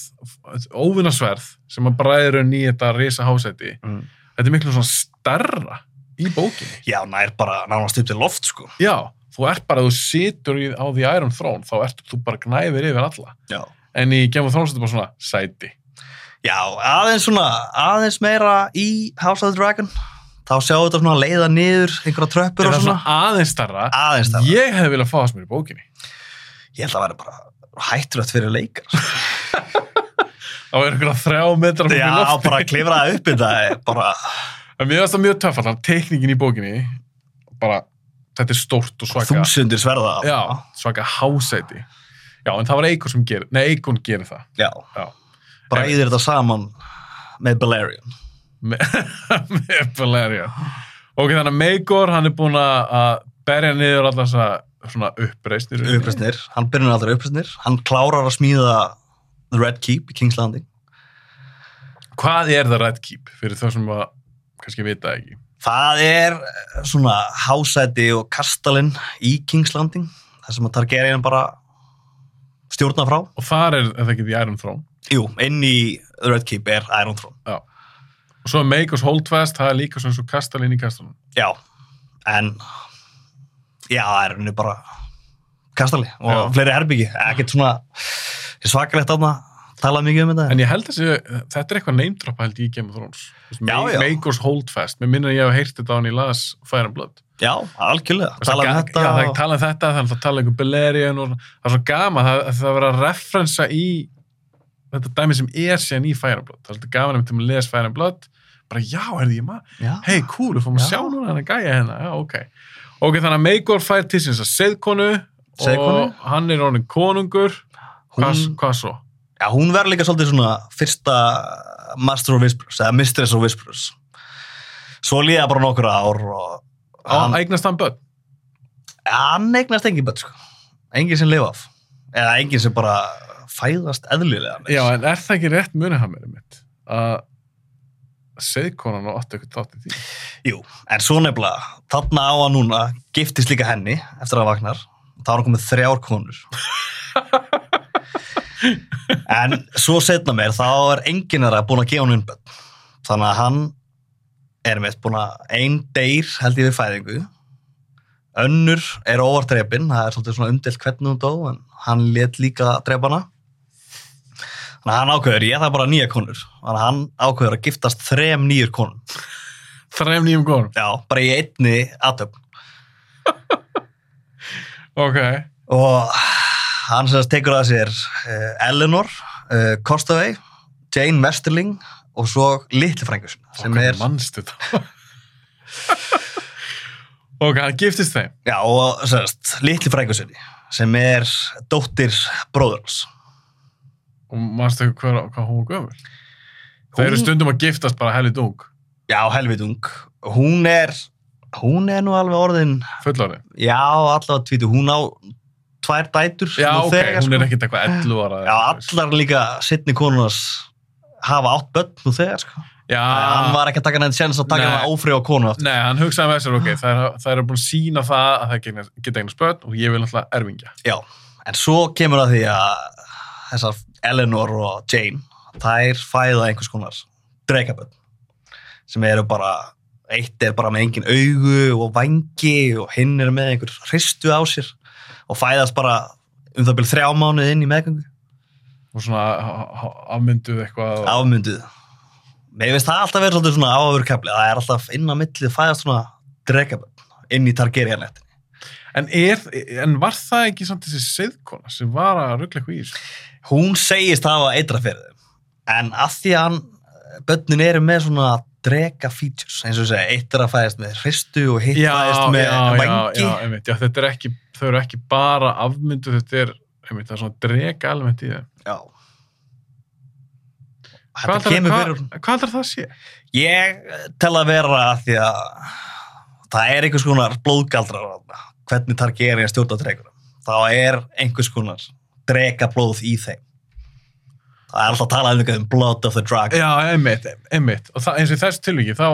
óvinna sverð sem hann bræður henni í þetta risa hásæti mm. þetta er miklu svona starra í bókinni já, nær bara nánast upp til loft, sko. já, þú ert bara, þú situr á því Iron Throne, þá ert þú bara gnæfir yfir alla, Já. en í Game of Thrones þetta er bara svona sæti, Já, aðeins svona, aðeins meira í House of the Dragon, þá sjáu þetta svona leiða niður einhverja tröppur og það svona. aðeins starra Aðeins það. ég hefði viljað fá það sem er í bókinni Ég held að það væri bara hættulegt fyrir leikar. þá er einhverja þrjá metra Já, bara að klifra það upp í þetta er bara, en mér finnst það mjög töff allan, teikningin í bókinni bara, þetta er stórt og svaka þúsundir sverða. já, svaka hásæti já, en það var Eikon sem gerir, nei, Eikon gerir það Já. Já. Bræðir þetta saman með Balerion. með Valeria ok, þannig að Meigor, hann er búinn að berja niður þessa svona uppreisnir Uppresnir, hann byrjar aldrei uppresnir. Hann klárar að smíða The Red Keep í King's Landing. hvað er það Red Keep fyrir þá sem að kannski vita það ekki Það er eh, svona hásæti og kastalinn í King's Landing. Það sem að Targaryen bara stjórna frá. og þar er þetta ekki The Iron Throne Jú, inn í The Red Keep er Iron Throne. já. og svo er Meigors Holdfast, það er líka svona svo kastalinn í kastalinn Já, en já, það er henni bara kastali og Já. fleiri herbyggi. Ekkert svona svakalegt aðna talað mikið um þetta. en ég held að þetta er eitthvað neymdropa held ég í Game of Thrones veist, Já, Me- já. Meigors Holdfast, mér minnir að ég hef heyrt þetta á hann í las Fire and Blood Já, algjörlega. Það Talað um þetta. Já, það er talað um þetta, það er að tala um Belerian og það er svo gama, það, það er verið að referensa í þetta dæmi sem er síðan í Fire and Blood. Það er svolítið gaman um til að lesa Fire and Blood, bara já, herði ég maður, hei, cool, við fórum að Já. sjá núna hann að gæja hérna, já, ok. Ok, þannig að Meigor fær til síns að seðkonu og hann er orðin konungur, hvað, Hún- hvað svo? Já, hún verður líka svolítið svona fyrsta Master of Whispers, eða Mistress of Whispers. Svo líða bara nokkur ár og eignast hann börn? hann eignast engin börn, sko. Engin sem lifa af. Eða engin sem bara fæðast eðlilega. með. Já, en er það ekki rétt mér mitt? Að seðkonan og áttu eitthvað þátt í því? Jú, en svo nefnilega, þarna á hann núna giftist líka henni eftir að hann vagnar. Það var hann komið þrjár konur. en svo setna mér, þá er enginn þeirra búin að gefa hann unnbönn. Þannig að hann er meitt búin að ein deyr held ég við fæðingu. Önnur er óvart drepin, það er svolítið svona umdelt hvernig hún dó, en hann let líka drepa hana. Þannig að hann ákveður, ég það bara nýja konur. Þannig að hann ákveður að giftast þrem nýjur konum. Þrem nýjum konum? Já, bara í einni aðtöfn. Ok. Og hann sem tekur að sér uh, Eleanor, uh, Costavey, Jane Westerling og svo sinna, sem Ok, er, mannstu þetta? ok, hann giftist þeim. já, og sem sagt, litli frængur sinni, sem er dóttir bróðurals. Og mannstu hvað, hvað hún var gömul? Það eru stundum að giftast bara hellit ung, Já, helvit ung. Hún er, hún er nú alveg orðin, fullorði. já, allavega tvítu, hún á tvær dætur. Já, ok, þegar, hún er sko. ekkert eitthvað 11 ára. Já, allar líka sittni konunars hafa átt börn nú þegar, sko. Já, hann var ekki að taka nefnt séns að taka Nei. hana ófrjá konu aftur. Nei, hann hugsaði með sér, ok, það er, er búin að sína það að það geta- eignast börn og ég vil alltaf erfingja. Já, en svo kemur að því að þessar Eleanor og Jane, þær fæða einhvers konar dreikaböld sem eru bara, eitt er bara með engin augu og vangi og hinn er með einhver hristu á sér og fæðast bara um það byrja þrjá mánuð inn í meðgöngu, Og svona afmynduð eitthvað. afmynduð. Mér finnst það alltaf verið svona áhverjukefli, það er alltaf inn á millið fæðast svona dreikaböld inn í Targaryen-lettinni. En, en var það ekki samt þessi seðkona sem var að ruggla eitthvað í þessu? Hún segist hafa eitra fyrir þeim en að því að börnin eru með svona drega features eins og er að fæðast með hristu og hitt já, fæðast með vangi já, já, já, þetta er ekki, þau eru ekki bara afmyndu, þetta er, einmitt, það er svona drega element í þeim. Já. Hvað heldur það að sé? Ég tel að vera að því að það er einhvers konar blóðgaldrar hvernig Targaryen stjórna dregunum. Þá er einhvers konar dregablóð í þeim. Það er alltaf að tala um eitthvað um blood of the dragon. Já, einmitt, einmitt, og það, eins og í þessu tilvíki, þá,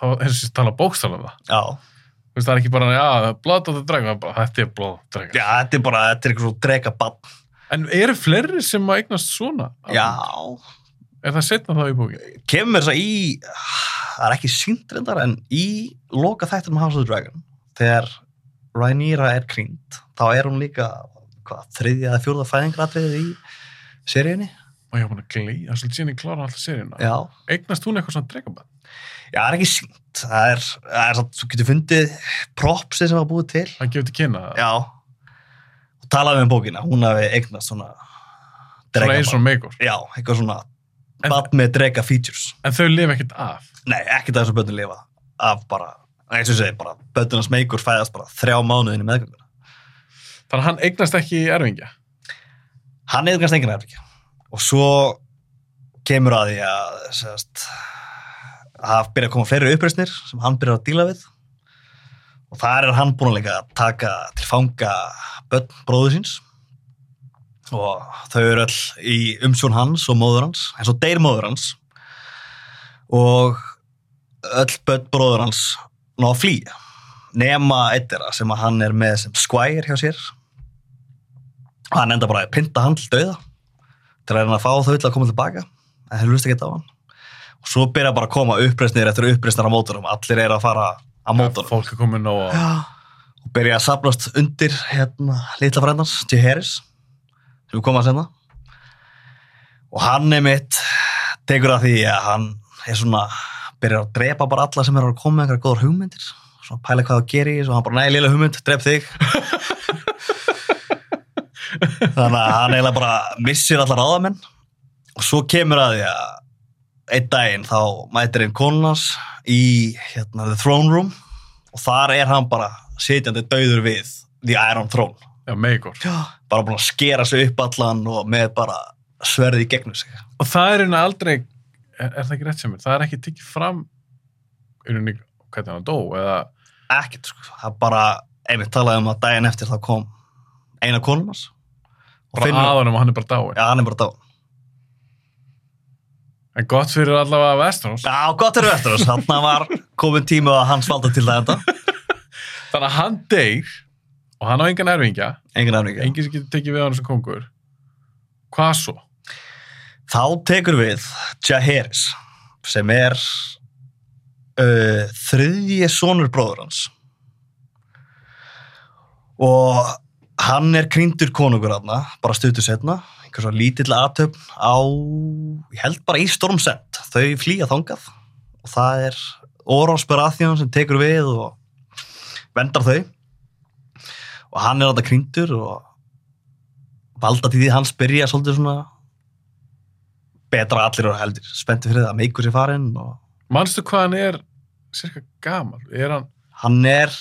þá, eins og tala bókstala um það. Það er ekki bara, já, blood of the er bara, þetta er the dragon. Já, þetta er bara, þetta er eitthvað svo dregabann. En eru fleiri sem að eignast svona? Já. Er það setna þá í bóki? Kemur þess að í, það er ekki sínt reyndar, en í loka þættunum House of the Dragon, þegar Rhaenyra er krýnd, þá er hún líka, hvað, þriðja eða fjórða fæðingratriðið í seríunni? Og ég var búin að gleyja, það er svolítið síðan ég klára alltaf seríuna. Já. Eignast hún eitthvað svona dregabann? Já, það er ekki sínt. Það er, það er svo, þú getur fundið propsið sem var búið til. Það gefur til kynna það? Já. Og talaði um bókina, hún hafi eignast svona Svona eins og meikor. Já, eitthvað svona bad með drega features. En þau lifa ekkert af. Nei, ekki það sem börnum lifa af bara, eins og segi, bara börnunars meikur fæðast bara þrjá mánuðin í meðgönguna. Þannig að hann eignast ekki erfingja. Hann eignast enginn erfingja. Og svo kemur að því að það byrja að koma fleiri uppreisnir sem hann byrjar að díla við og þar er hann búin að líka að taka til fanga börn bróðu síns og þau eru öll í umsjón hans og móður hans eins og deyr móður hans og öll börn bróður hans ná að flýja nema eitt þeirra sem að hann er með sem squire hjá sér hann enda bara að pynta hann til dauða til að reyna að fá þau til að koma tilbaka. En þeir hlust ekki á hann. Og svo byrja bara að koma uppreisnir eftir uppreisnar á mótorum allir er að fara á er nóg að... og byrja að saplast undir hérna litla frændans, J. Harris. Sem við komum að senna og hann er mitt tekur að því að hann er svona byrjar að drepa bara alla sem er að koma með einhverja góðar hugmyndir. Svona pæla hvað það gerir og hann bara, nei, lila hugmynd, drep þig þannig að hann eiginlega bara missir allar ráðamenn. Og svo kemur að því að einn daginn þá mætir einn konunars í hérna, The Throne Room. Og þar er hann bara sitjandi dauður við The Iron Throne. Já, meikor. bara búin að skera sig upp allan og með bara sverði í gegnum sig. Og það er einu aldrei, er, er það ekki rétt sem er, það er ekki tikið fram hvernig hann dó, eða? Ekkert sko, það bara einmitt talaði um að daginn eftir þá kom eina konunars og bara aðanum og hann er bara dáin. já hann er bara dá En gott fyrir allavega Vestrós. já gott er eftir þess, hann var komin tíma að hans valda til það enda Þannig að hann deyr og hann á engan erfingja, engin afningja enginn sem getur tekið við hann sem kongur. Hvað svo? þá tekur við Jaehaerys sem er uh, þriðji sonur bróður hans og hann er krýndur konungur aðna, bara stuttu setna einhver svo lítill aðtöfn á ég held bara í Stormsend þau flýja þangað og það er Orons Baratheon sem tekur við og vendar þau og hann er aðna krýndur og valdatíði hans byrja svolítið svona betra allir og heldur spennti fyrir það að meikur sér farinn og Manstu hvað hann er cirka gamal? Er hann, hann er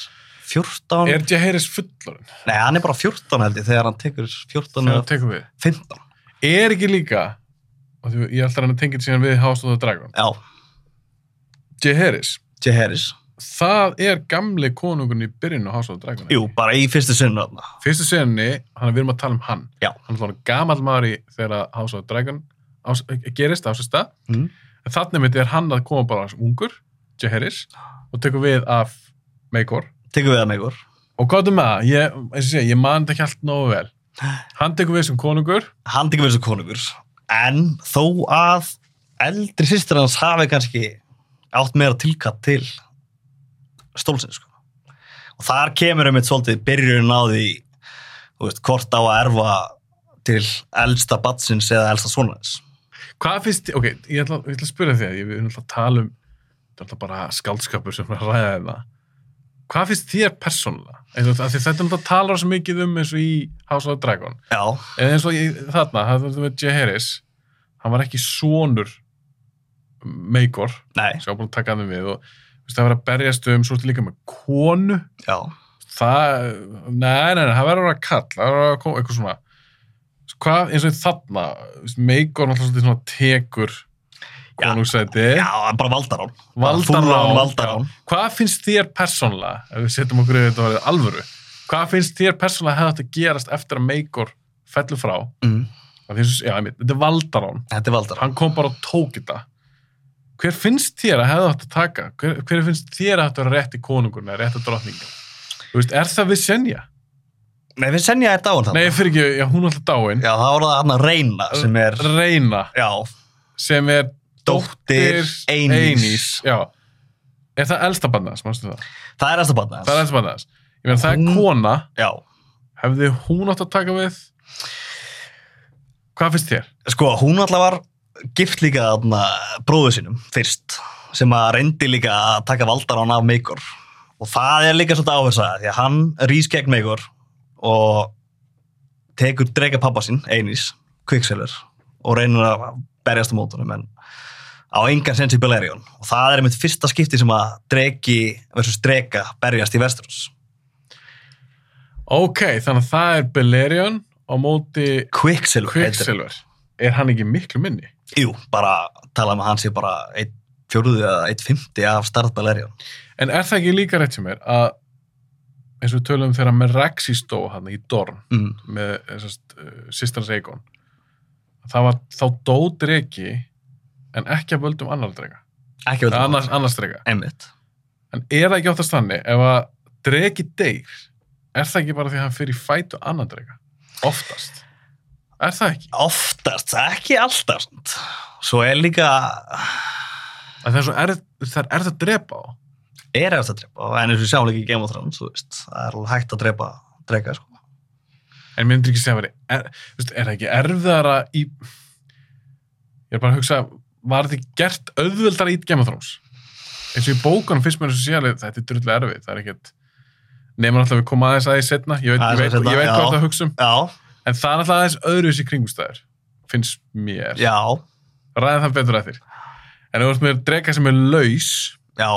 14 er Jaehaerys fullorinn nei hann er bara 14 held ég þegar hann tekur 14 þegar hann tekur við? 15 Er ekki líka, og því ég ætla hann að tengja þetta síðan við House of the Dragon, já, Jaehaerys, Jaehaerys það er gamli konungun í byrjun á House of the Dragon. jú, bara í fyrstu þarna. Fyrstu senni, hann er við erum að tala um hann. Já. Hann er svona gamall maður í þegar House of the Dragon ás, gerist á sér stað. mm. Þannig myndi er hann að koma bara ungur, Jaehaerys, og tekur við af Maegor. Tekur við að meikur Og hvað er með það? Ég, eins og segja, ég man þetta ekki allt nógu vel. Hann tekur við sem konungur. hann tekur við þessu konungur en þó að eldri sýstir hans hafi kannski átt meira tilkatt til stólsins sko. og þar kemur um eitt svolítið byrjun á því veist, hvort á að erfa til elsta batsins eða elsta sonarins Hvað finnst, ok, ég ætla, ég ætla að spyrja þig, ég vil alltaf tala um, þetta er alltaf bara skaldskapur sem er að ræða þetta. Hvað finnst þér persónulega? Þetta er alltaf talar svo mikið um eins og í House of Dragon. já, En eins og í, þarna, það var með Jaehaerys, hann var ekki sonur Meikor Nei, sem var búin að taka hann við og veist, það var að berjast um svo ertu líka með konu já, það, nei, nei, nei, það verður að vera kall það verður að koma eitthvað svona hvað, eins og þarna þú veist, Meikor náttúrulega svolítið svona tekur. Konungsæti já, bara Valdarán Valdarán, Valdarán. Hvað finnst þér persónlega, ef við setjum okkur yfir þetta að alvöru, hvað finnst þér persónlega hefði að gerast eftir að Meikor fellur frá? mm. Og- Já, einmitt, þetta er Valdarán, Þetta er Valdarán hann kom bara og tók þetta. Hver finnst þér að hefði að taka? Hver, hver finnst þér að þetta vera rétt í konungurna, rétt að drottninga? Þú veist, er það við senja? Nei, við senja er dáin það Nei, fyrir ekki, já, hún er alltaf dáin. Já, það var það hann að reyna sem er Reyna, Já, sem er dóttir Einís. Er það elsta mástu það? Er eftir barna Það er elsta. Ég meina, það er Hún- kona, Já, hefði hún átt að taka við hvað finnst þér? sko, hún alltaf var gift líka bróðu sínum fyrst sem að reyndi líka að taka Valdarán af Meikor og það er líka svolítið áhersað því að hann rís gegn Meikor og tekur drega pappa sín, Einís, Quicksilver og reynir að berjast á mótunum en á engan sensi Belerion og það er einmitt fyrsta skipti sem að dregi versus drega berjast í Vesturus ok, þannig að það er Belerion á móti Quicksilver. Quicksilver er hann ekki miklu minni? Jú, bara tala um að hann sé bara einn fjóruði eða einn fymti af starf Belerion en er það ekki líka rétt sem er að eins og við tölum um þegar Meraxi stó hann í Dorn mm. með Sisters Aegon það var þá dó dregi en ekki að völdum annar drega. Ekki veit annars, annars drega. Einmitt. En er það ekki oftast þannig ef að dregi deyr er það ekki bara því að hann fyrir fætu annan drega? Oftast. Er það ekki? oftast, ekki alltaf. Svo er líka Að það er svo erð, það er erð að drepa á. Er eftir að drepa en eins og sjáum líka í Game of Thrones það er alveg hægt að drepa drega sko. en myndir ekki segja að veri er, er það ekki erfiðara í ég er bara að hugsa var ekki gert auðvöldara í Game of Thrones. Eins og í bókunum fyrst mér og sé alveg þetta er drullu erfið, það er ekkert nefnir alltaf við koma aðeins aðeins setna ég veit, ég veit, ég veit hvað það hugsa um já, en það er alltaf aðeins öðruvis í kringumstæður finnst mér, já, ræða það betur eftir. En ef þú ert með drega sem er laus. Já.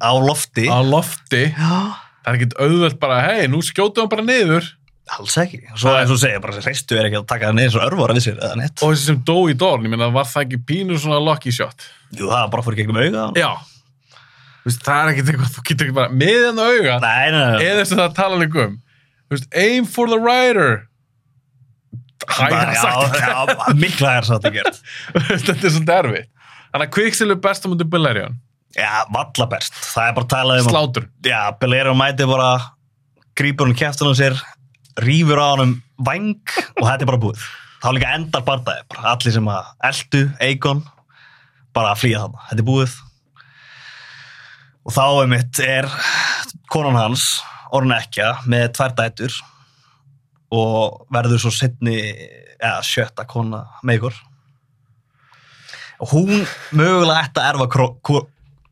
Á lofti. Á lofti, já, það er ekkert auðvöld bara, hei, nú skjótu hann bara niður alls ekki. Svo eins og þú segir, bara þessi hreistu er ekki að taka það niður svo örvara við sér eða neitt. Og þessi sem dó í Dorn, ég meina, var það ekki pínu svona lucky shot? Jú, það er bara fyrir gegnum auga Já. Þú veist, það er ekkert eitthvað, þú getur ekki bara með henn á auga. Nei, nei, nei, eða þess að það tala líka um. Þú veist, aim for the rider. Bara, sagt. já, já, mikla er satt að gert Þetta er svolítið erfitt. Þannig að Quicksilver best á mútið Belerion já, valla best, það er bara að tala um Slátur. Já, Belerion mæti bara grípur hann kæftur hann sér rýfur á hann vang og þetta er bara búið. Þá líka endar barndæði, bara. Allir sem að eldu, Eikon bara að flýja þannig, þetta er búið. Og þá er mitt er konan hans orðin ekkja með tvær dætur og verður svo setni ja, sjötta kona með ykkur. Og hún mögulega ætti að erfa kró, kró,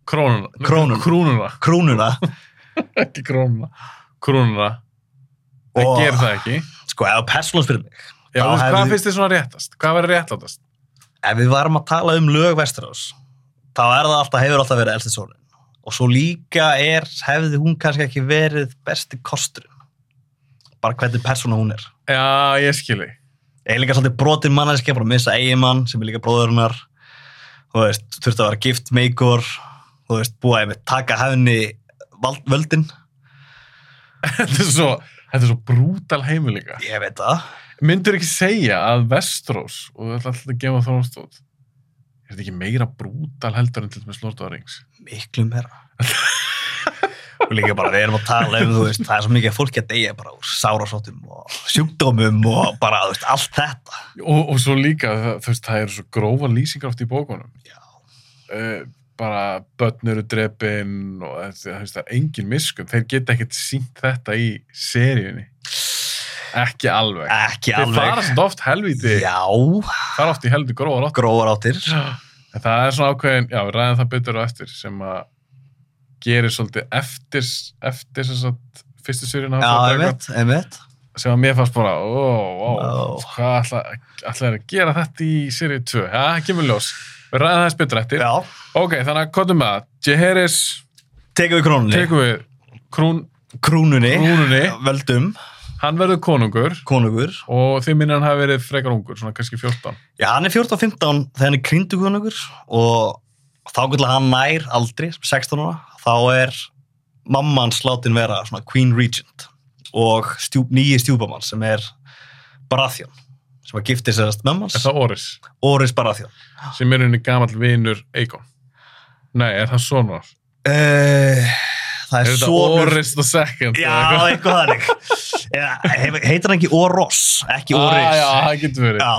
Krónuna. Krónuna. Krúnuna. Krúnuna. Ekki krónuna. Krúnuna Það Og- gerir það ekki. Sko, fyrir mig Já, veist, hefði- hvað finnst þið svona réttast? Hvað verður réttátast? ef við varum að tala um lög Vesturás þá er það alltaf, hefur alltaf verið elsti sólin. Og svo líka er hefði hún kannski ekki verið besti kosturinn? Bara hvernig persóna hún er. Já, ég skilji ég er líka svolítið brotin manneskja, bara að missa eiginmann sem er líka bróðurinnar þú veist, þurfti að vera gift meikor þú veist, búa einmitt taka hefni völdin. Þetta er svo, þetta er svo brútal heimur líka. Ég veit það. Myndur ekki segja að Vestrós og þetta er alltaf að gefa þróstótt er þetta ekki meira brútal heldur en til dæmis Lord of the Rings? Miklu meira. Og líka bara við erum að tala um veist, það er svo mikið fólki að deyja bara úr sárasóttum og sjúkdómum og bara, veist, allt þetta. Og, og svo líka, það, veist, það eru svo grófa lýsingar oft í bókunum. Já. uh, bara börn eru drepin og það, er engin miskun þeir geta ekkert sínt þetta í seríunni. Ekki alveg. Ekki þeir fara alveg. svona oft helvíti. Já, fara oft í helvíti grófa rátt grófar áttir. Það er svona ákveðin, já, við ræðum það betur og eftir sem að gerir svolítið eftir, eftir sagt, fyrstu einmitt sem að mér fannst bara, ó, ó, Ó. hvað ætla, ætla er að gera þetta í seríu 2, já, það kemur ljós við ræðum það eftir. Já, Ok, þannig að kottum með það. Jaehaerys tekum við krónunni. tekum við krún, Krúnunni. Krúnunni. Veldum, hann verður konungur konungur. og þið minnir hann hafi verið frekar ungur, svona kannski 14. Já, hann er 14-15 þegar hann er krýndu konungur og þá gætla hann nær aldrei, 16 ára, þá er mamman slátin vera svona Queen Regent og stjúp, nýji stjúpamann sem er Baratheon sem að gifti sérast mömmans, Er það Oris, Oris Baratheon. sem er henni gamall vinur Eikon? Nei, er það svona? Uh, það Er er þetta sonur... Oris the second? Já, eitthvað? þannig. Já, he- heitir hann ekki Oros, ekki Oris. Ah, já, það getur verið. Já,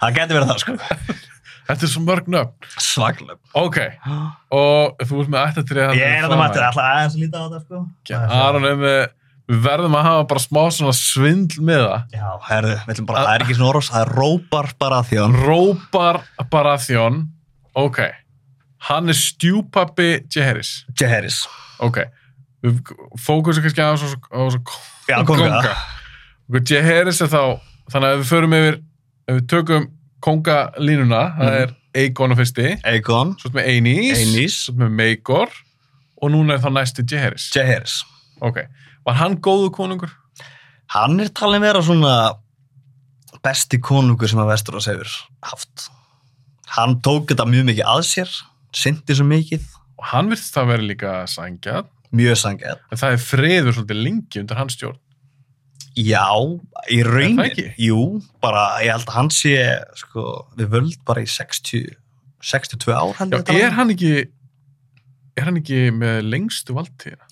það getur verið það, sko. Þetta er svo mörg nöfn. Svaglega. Ok, og þú ert með ættatrið Ég er þetta mættir, alltaf aðeins að líta á þetta, sko. Aron er með, við verðum að hafa bara smá svona svindl með það. Já, herðu, bara, það er ekki svona Oros, það er Róbar Baratheon. Rópar Baratheon, ok, hann er stjúpappi Jaehaerys, Jaehaerys. ok, við fókusum kannski svo, á svo Já, konga. Ok, Jaehaerys er þá, þannig að við förum yfir, ef við tökum kongalínuna, það Mhm. er Aegon á fyrsti, Aegon. svo við Einís, Aenys. svo við Maegor og núna er þá næsti Jaehaerys. Jaehaerys. Ok, var hann góðu konungur? Hann er talin vera svona besti konungur sem að Vesturós hefur haft. Hann tók þetta mjög mikið að sér, syndi svo mikið, Og hann virðist það vera líka sangjað, mjög sangið. en það er friður svolítið lengi undir hans stjórn. Já, í raunin, jú, bara ég held að hann sé, sko, við völd bara í 60, 62 ár Já, að er um. hann ekki, er hann ekki með lengstu valdtíðina?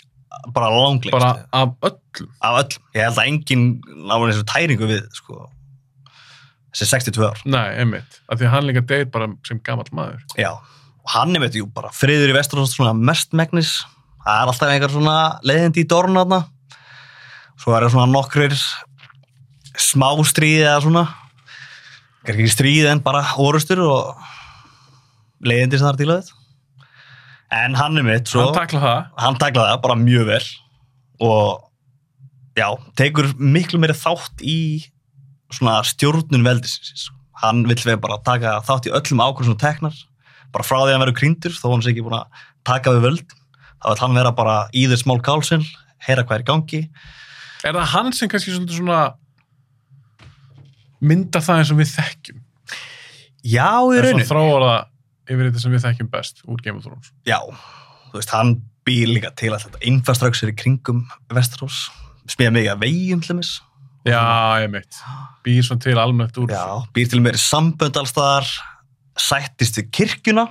Bara langlengst, Bara af öllum? af öllum. Ég held að enginn náður þessu tæringu við, sko, þessi 62 ár. Nei, einmitt. Af því hann líka deyr bara sem gamall maður. Já, og hann er með jú bara friður í Vesturlands svona mestmegnis það er alltaf einhver svona leiðindi í dornaðna svo er það svona nokkrir smá stríði eða svona ekki stríði en bara orustur og leiðindi sem það er að en hann er mitt svo, Hann takla það. hann taklaði það bara mjög vel. Og já, tekur miklu meiri þátt í svona stjórnun veldisins. Hann vill við bara taka þátt í öllum ákvörðum sem teknar. Bara frá því að hann verður krýndur þó hann sé ekki búin að taka við völd þá vill hann vera bara í þess mál kálsinn heyra hvað er í gangi. Er það hann sem kannski svolítið svona mynda það eins og við þekkjum? já, í Er raunin svona þróar það yfir þetta sem við þekkjum best úr Game of Thrones? já, þú veist, hann býr líka til að þetta infrastructure í kringum Vesturós smíða mikið að til þess Já, ég mitt. Býr svona til almennt úr Já, býr til meiri sambönd alstaðar, sættist við kirkjuna,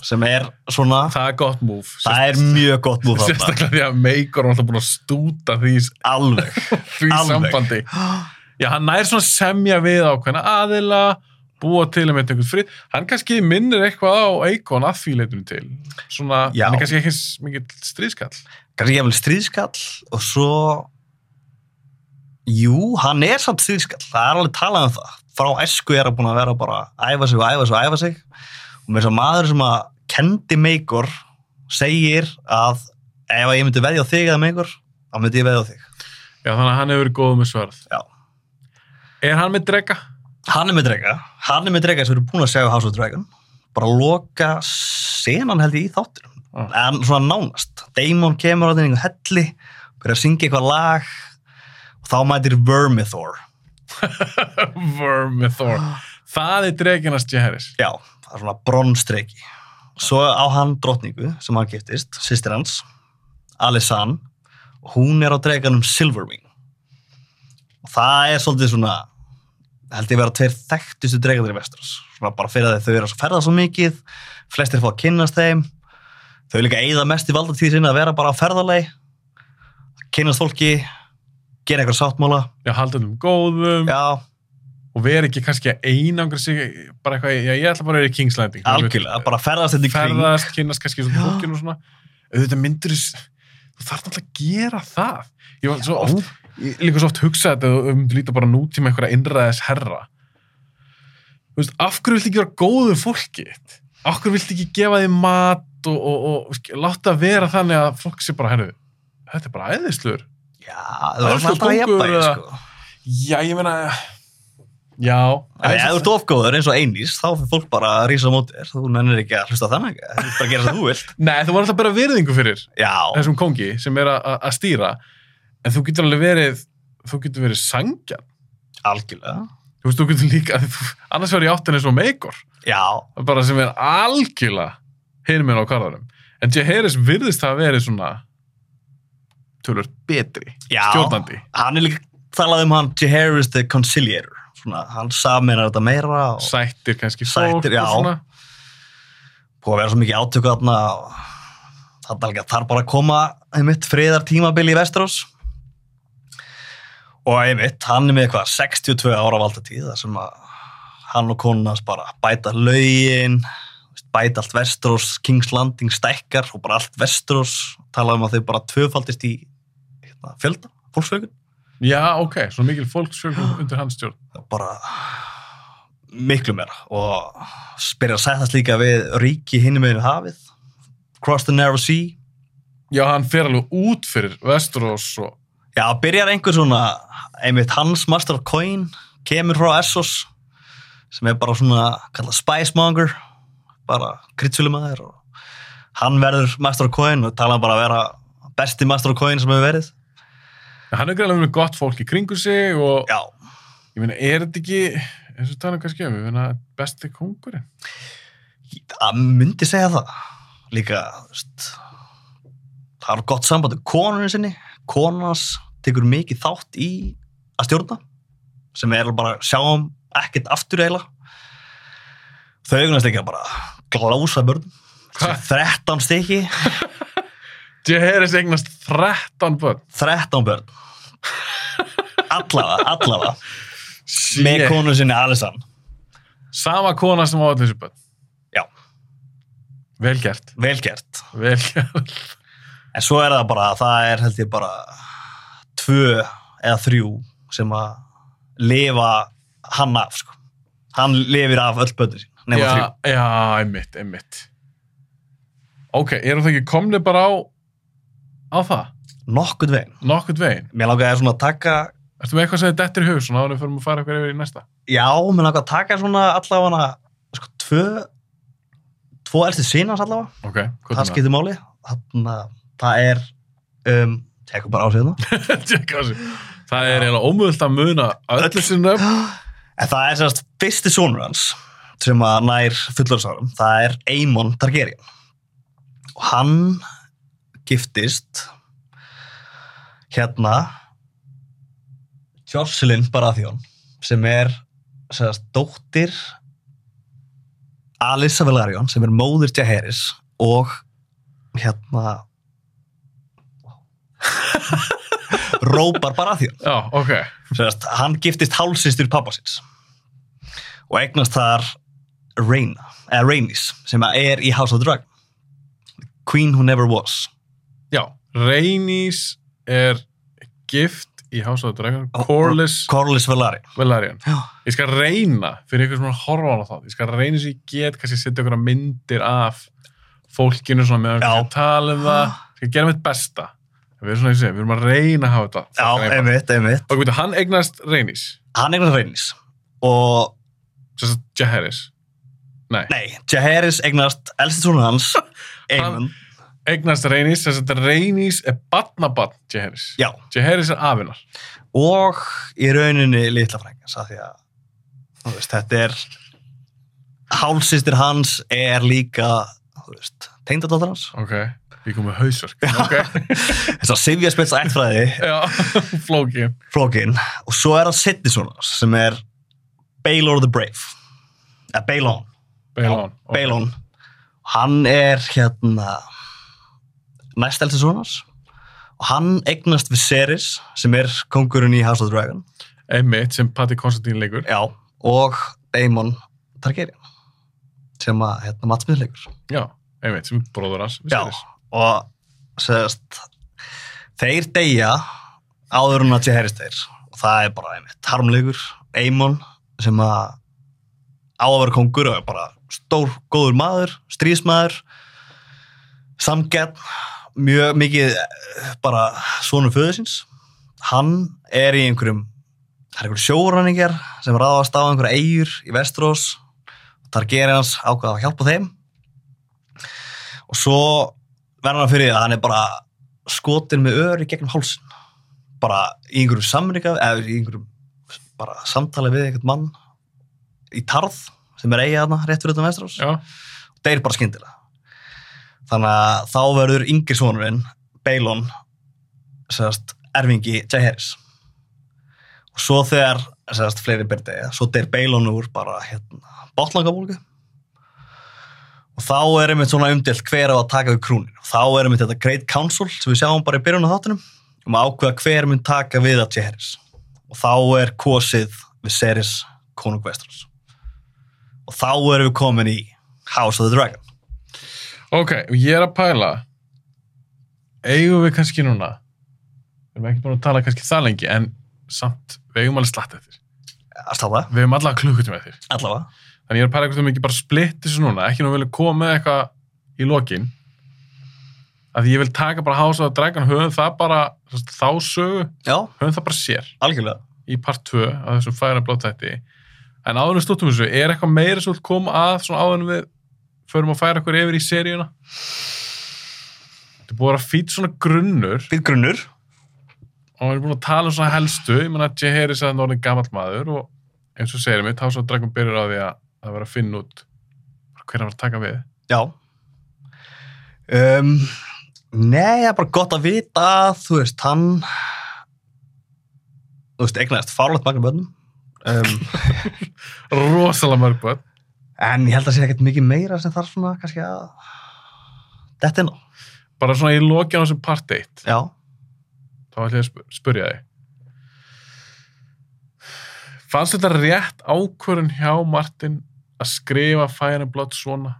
sem er svona, Það er gott múf. það er mjög gott þarna. Sérstaklega því að Meikor er alltaf búin að stúta því, Alveg. því Alveg. sambandi. Já, hann nær svona semja við ákveðna aðila, búa til að með einhvern frið. Hann kannski minnir eitthvað á Eikon að því leitunum til. Svona, Já. hann er kannski ekki mikið stríðskall. Kannski vil stríðskall og svo, jú, hann er samt stríðskall. Það er alveg talað um það. Frá esku er hann búin að vera bara að æfa sig og æfa sig og æfa sig. Og með þess að maður sem að kendi Meikor segir að ef ég myndi veðja á þig eða Meikor, þá myndi ég veðja á þig. Já, þannig að hann hefur verið góð með sverð. Já. Er hann með drega? Hann er með drega, hann er með drega sem erum búin að segja á House of Dragon. Bara loka senan held ég í þáttur Ah. en svona nánast. Damon kemur á þenni einhver helli byrja að syngja eitthvað lag og þá mætir Vermithor. Vermithor. Það er dreginast Jaehaerys. já, það er svona bronstreki svo á hann drottningu sem hann giftist, sýstir hans Alisann og hún er á dreganum Silverwing. Og það er svolítið svona held ég vera tveir þekktustu dregandir í Vestros svona bara fyrir að þau eru að ferða svo mikið flestir fá að kynnast þeim. Þau líka eigða mest í valdatíð sinni að vera bara á ferðalegi kynnast fólki gera eitthvað sáttmála. Já, halda um góðum. Já, og vera ekki kannski að einangra sig bara eitthvað, já, ég ætla bara að vera í King's Landing. algjörlega, bara ferðast þetta í kring ferðast, kynnast kannski svona fólkinu og svona. Auðvitað myndir þú þarf náttúrulega að gera það. Ég var svo oft ég líka svo oft hugsa þetta og um líta bara nútíma einhverja innræðis herra þú veist, af hverju viltu ekki vera góðu fólki af hverju viltu ekki gefa því mat og, og, og, og láta það vera þannig að fólk sé bara, herru þetta er bara æðislur já, það er alltaf að jafnvægi eða- sko. já, ég meina Já, En ef þú ert ofgóður eins og einís, þá fyrir fólk bara að rísa á móti. Þú nennir ekki að hlusta þannig. Þú ert bara að gera það þú vilt. Nei, þú var alltaf bara virðingu fyrir Já, þessum kongi sem er að stýra en þú getur alveg verið þú getur verið sangjan algjörlega. þú veist, þú getur líka annars verður ég áttin eins og meikor Já, bara sem er algjörlega hinum minn á karðarum en Jay Harris virðist það að verið svona tölur betri já. stjórnandi Hann er líka talað um hann, J. Harris the Conciliator. Svona, hann saminar þetta meira og sættir kannski Sættir, já. búið að vera svo mikið átöku þarna það er alveg að þarf bara að koma einmitt friðar tímabili í Vestrós og einmitt, hann er með eitthvað 62 ára valdatíð þar sem að hann og konunans bara bæta lögin bæta allt Vestrós, Kings Landing stækkar og bara allt Vestrós tala um að þau bara tvöfaldist í hérna, fjölda, fólksfjögun já, ok, svo mikil fólksfjölgun undir hans stjórn. Bara miklu meira. Og spyrja að sættast líka við ríki hinni með hafið Cross the Narrow Sea. Já, hann fer alveg út fyrir Westeros og Já, byrjar einhver svona einmitt hans Master of Coin kemur frá Essos sem er bara svona kallað Spice Monger bara kryddsölumæður og hann verður Master of Coin og tala bara að vera besti Master of Coin sem hefur verið. Hann er greiðlega með gott fólk í kringu sig og Já, ég meina, er þetta ekki eins og tala um, ég meina, besti kongurinn það myndi segja það. Líka, það er gott samband um konunni sinni konans tekur mikið þátt í að stjórna sem er bara sjáum ekkert aftur eiginlega. Þau augnast ekki að bara glása Hvað? 13 stykki. Jay Harris eignast 13 börn. 13 börn. Allavega, allavega. Með Shit. konu sinni Alisan sama kona sem á þessu börn. Já. vel gert, vel en svo er það bara, það er held ég bara tvö eða þrjú sem að lifa hann af sko. hann lifir af öll börnir sín nema já, já, einmitt, einmitt. Ok, erum það ekki komni bara á á það, nokkurn veginn. Nokkurt veginn? Mér langaði svona að taka ertu með eitthvað sem þið dettur í hug svona við förum að fara eitthvað yfir í næsta? Já, mér langaði að taka svona allavega sko, tvö tvo elsti sínans allavega. Ok, hvað það skiptir máli. Þannig að það er um, tekur bara á sig það það er eiginlega ómöðult að muna öll þessi nöfn. En það er sérst fyrsti sonur hans sem að nær fullorðsárum. Það er Aemon Targaryen. Og hann giftist hérna Jocelyn Baratheon sem er sérst dóttir Alyssa Velaryon sem er móðir Jaehaerys og hérna Rópar Baratheon já, ok, Sérst, hann giftist hálsistur pappa síns. Og eignast þar Rhaena, eða Rhaenys sem er í House of the Dragon Queen who never was. Já Rhaenys er gift í House of the Dragon Corlys Corlys Velaryon. Velaryon. Já. ég skal reyna, fyrir ykkur sem er að horfa á þá ég skal reyna sem ég get, kannski setja ykkur myndir af fólkinu svona meðan við tala um það. Ég skal gera mitt besta við erum svona að segja, við erum að reyna að hafa þetta Já, einmitt, einmitt. Og veitu, hann eignast Rhaenys Hann eignast Rhaenys og, sem sagt Jaehaerys? Nei, nei, Jaehaerys eignast elsti sonur hans Aemon, eignast Rhaenys sem sagt Rhaenys er badnabann Jaehaerys. Já. Jaehaerys er afinar og í rauninni litla frængas af því að þú veist, þetta er hálsistir hans er líka þú veist, tengdadóttar hans. Ok, við komum með hausverk. Ok, þess að Sivja spils ættfræði já, flóki flókin. Og svo er það setni svona sem er Baelor the Brave. Eða Baelon Baelon, ok. Baelon hann er hérna næst elsti sonars. Og hann eignast Viserys sem er kongurinn í House of the Dragon. Einmitt sem Patti Konstantín leikur. Já, og Daemon Targaryen sem að hérna Mats Smith leikur. Já, einmitt, sem bróður hans já, Viserys. Og segast þeir deyja áður en að Jaehaerys deyr og það er bara einmitt harmleikur Aemon sem að á að vera kongur og er bara stór, góður maður, stríðsmaður samgett mjög mikið bara svonum föðu síns. Hann er í einhverjum það er einhverju sjóræningar sem ráðast á einhverja eigur í Vestrós Targaryens ákvaða að hjálpa þeim. Og svo verður hann fyrir að hann er bara skotin með öri gegnum hálsin bara í einhverjum samringa eða í einhverjum bara samtali við einhvern mann í tarð sem er eiga þarna rétt fyrir þetta Vestrós Já, og deyr bara skyndilega. Þannig að þá verður yngri sonurinn Bailon sérst, erfingi Jaehaerys og svo þegar sérst, fleiri byrði, svo deyr Bailon úr bara hérna, bátlangabólgu og þá er einmitt svona umdelt hver á að taka við krúnin og þá er einmitt þetta Great Council sem við sjáum bara í byrjun á þáttunum um að ákveða hver mun taka við að Jaehaerys og þá er kosið við Seris konung Vestros og þá erum við komin í House of the Dragon. Ok, ég er að pæla. Eigum við kannski núna við erum ekki búin að tala kannski það lengi en samt, við eigum alveg slatt eftir. Að stáða, við eigum allavega klukkutum eftir. Allavega þannig ég er að pæla hvort við ekki bara splitt þessu núna ekki nú vilja koma eitthvað í lokin. Því ég vil taka bara the Dragon höfum það bara, þá sögu. Höfum það bara sér. Algjörlega. Í part 2 af þessum færa blóttætti en áður við stúttum þessu, er eitthvað meira sem vil koma að svona áður við förum að færa okkur yfir í seríuna? Þetta er búið að fýt svona grunnur. Fyrir grunnur. Og við erum búin að tala um svona helstu. Ég menna að Jaehaerys er orðin gamall maður og eins og segir mig, House of the Dragon byrjar á því að það vera að finna út hver hann var að taka við? Já. Um, nei, það er bara gott að vita að, þú veist, hann þú veist, eignaðist fárlegt magna bönnum um, rosalega mörg börn. en ég held að sé ekkert mikið meira sem þarf svona kannski að detta inn á. Bara svona í á þessum part 1 já, þá ætlum ég að sp- spyrja þig fannst þetta rétt ákvörun hjá Martin að skrifa Fire and Blood svona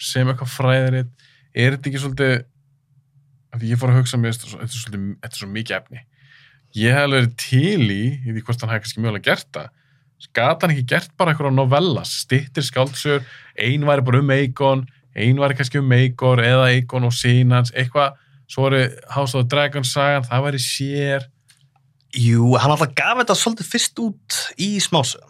sem eitthvað fræðirinn er þetta ekki svolítið af því ég fór að hugsa mér þetta er svolítið, þetta er svo mikið efni. Ég hef alveg verið til í í því hvort hann hefði kannski mjögulega gert það. Gat hann ekki gert bara eitthvað novellas? Stittir skáldsögur, ein væri bara um Eikon, ein væri kannski um Eikor eða Eikon og sínans eitthvað, svo er House of the Dragon sagan, það væri sér jú, hann alltaf gaf þetta svolítið fyrst út í smásögum.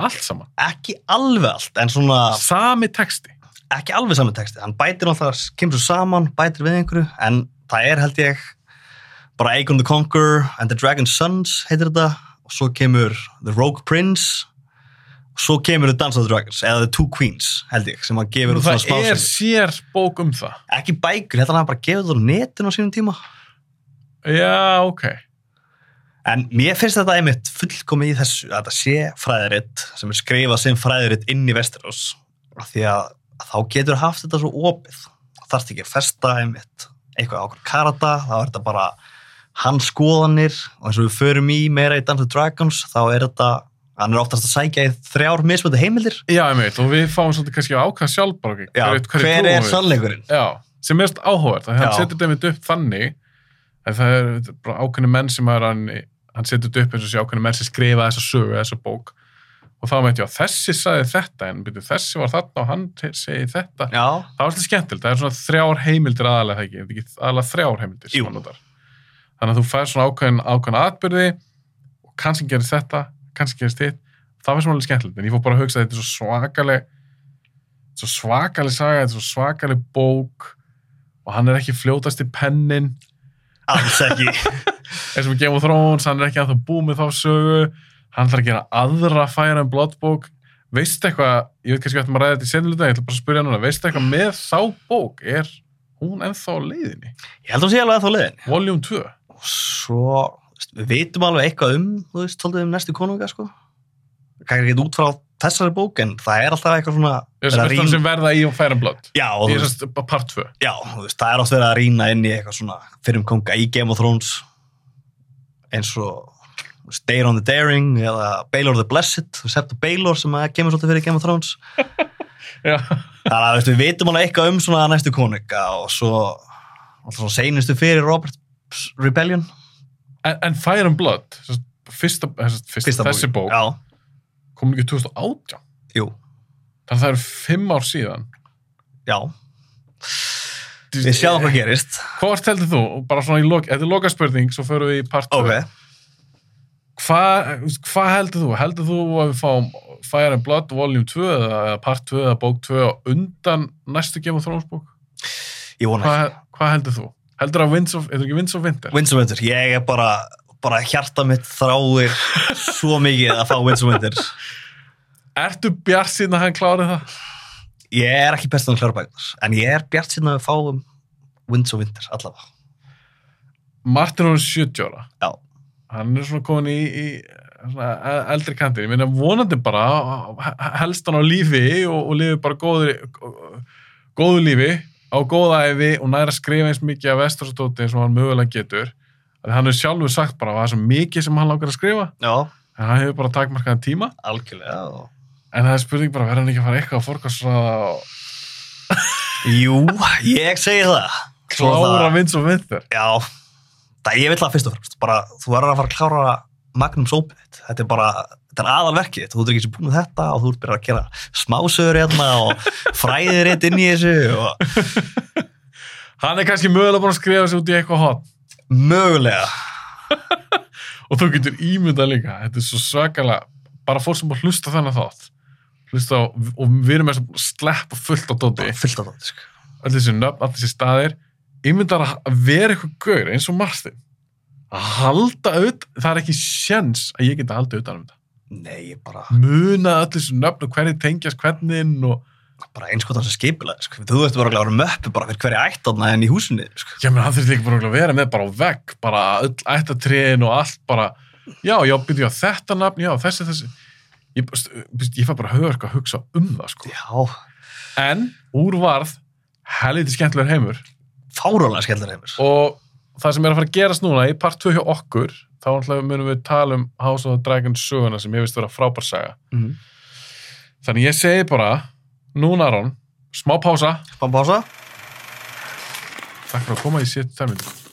Allt saman, ekki alveg allt, en svona sami texti. Ekki alveg saman texti, hann bætir alltaf, kemur svo saman, bætir við einhverju, en það er held ég bara Aegon the Conqueror and the Dragon's Sons heitir þetta, og svo kemur The Rogue Prince, og svo kemur The Dance of the Dragons, eða The Two Queens held ég, sem hann gefur út svona það er sér bók um það. Ekki bækur, að hann bara gefur það á netinu á sínum tíma. já, ok En mér finnst þetta einmitt fullkomið í þessu að þetta sé fræðiritt sem er skrifað sem fræðiritt inn í Vesturós því að, þá getur haft þetta svo opið. Þá þarfst ekki að festa einmitt eitthvað ákveð karata, þá er þetta bara hans skoðanir. Og eins og við förum í meira í Dance of Dragons þá er þetta, hann er oftast að sækja í þrjár mismöndu heimildir. Já, veit, og við fáum svolítið kannski að ákvæða sjálf bara, ok, Já, hverju- hverju hver er sannleikurinn? Já, sem er áhugavert, þannig að hann setur þetta einmitt upp þannig að það er bara ákveðni menn sem er hann, hann setur upp eins og sé ákveðni menn sem skrifa þessa sögu, þessa bók. Og þá meinti ég að þessi sagði þetta en byrju, þessi var þarna og hann segi þetta. Já, það var alltaf skemmtilegt, það er svona þrjár heimildir aðalega það ekki, er aðalega þrjár heimildir þannig að þú fær svona ákveðin, ákveðin atbyrði og kannski gerist þetta kannski gerist þitt, það var svona alveg skemmtilegt en ég fór bara að hugsa að þetta er svo svakaleg svo svakaleg saga þetta er svo svakaleg bók og hann er ekki fljótast í pennin alls ekki. Eins og Game of Thrones, hann er ekki að það búið með þá sögu. Hann þarf að gera aðra færa en blottbók veistu eitthvað, ég veit kannski að maður ræði þetta í sennilega ég ætla bara að spyrja núna, veistu eitthvað með þá bók? Er hún ennþá leiðinni? Ég held að hún sé alveg að þá leiðin Volume 2 og svo, veist, við vitum alveg eitthvað um, þú veist, svolítið um næstu konunga, sko. Kanski ekki út frá þessari bók, en það er alltaf eitthvað svona... Veist rýna- sem verða í og færa veist part 2 já, þú veist, það er oft verið að rýna inn í eitthvað svona fyrir um konga í Game of Thrones eins og Dare on the Daring eða Baelor the Blessed, veist, Baelor sem kemur svolítið fyrir Game of Thrones. Já, Þannig að, veist, við vitum alveg eitthvað um svona næstu konunga og svo, alltaf svona seinustu fyrir Robert Rebellion. en, en Fire and Blood fyrsta, fyrsta, Fyrsta þessi bók. Já, kom ekki 2018 jú, þannig að það eru fimm ár síðan já. Við sjáum hvað gerist. Hvort heldur þú, bara svona í lok, þetta er lokaspurning svo förum við í part 2 Ok. hvað hva heldur þú? Heldur þú að við fáum Fire and Blood Volume 2 eða, Part 2 eða Bók 2 á undan næstu Game of Thrones bók? Ég vona ekki. hvað heldur þú? Heldur að Winds of, er það ekki Winds of Winter? Winds of Winter, ég er bara, bara hjarta mitt þráir svo mikið að fá Winter. Ertu bjart síðan að hann klárið það? Ég er ekki bestan að klára bæknar, en ég er bjart síðan að við fáum Winter allavega. Martin er 70 ára. Já. Hann er svona komin í, í svona e- eldri kantin. Ég meina vonandi bara he- helst hann á lífi og, og lifi bara góðu, góðu lífi á góða æfi og næra skrifa eins mikið af vesturstóti eins og hann mögulega getur. Hann hefur sjálfur sagt bara að það er svo mikið sem hann langar að skrifa Já, en hann hefur bara takmarkaðan tíma algjörlega. en það er spurning bara, verður hann ekki að fara eitthvað að forkastræða og Jú, ég segi það. Klára vins og vinter? Já, það ég vil það fyrst og fremst. Bara, þú verður að fara að klára Magnum þitt. Þetta er bara, þetta er aðalverkið. Þú ert ekki sem búin með þetta og þú ert byrjað að gera smásögur hérna og fræðir eitt inn í þessu og Hann er kannski mögulega búin að skrifa sig út í eitthvað hot mögulega. og þú getur ímyndað líka þetta er svo svakalega, bara fólk sem hlusta þennan þátt hlusta á, og við erum að sleppa fullt á dóti fyllt á þetta, sko. öll þessi nöfn, öll þessi staðir ímyndar að vera eitthvað gaur eins og Martin að halda auð, það er ekki sjens að ég geta haldið utan um þetta Nei, bara, muna öll þessi nöfn og hverju tengjast hvernig og bara eins og þessi skipulega, sko. Þú ert bara að klára möppu bara fyrir hverja ættarna en í húsinni, sko. Já, menn hann þurfti ekki bara að vera með bara á vegg, bara öll ættatriðin og allt bara, já, já, byrju á þetta nafn, já, þessi, þessi. Ég, ég, fæ bara höfður að hugsa um það, sko. Já, En úr varð helviti skemmtilegur heimur fárólega skellur heimur. og það sem er að fara að gerast núna í part 2 hjá okkur, þá munum við tala um House of the Dragon söguna sem ég veist vera frábær saga. Mm. Þannig ég segi bara, núna Aron, smá pása, Spá pása. takk fyrir að koma í sétt þærmyndu.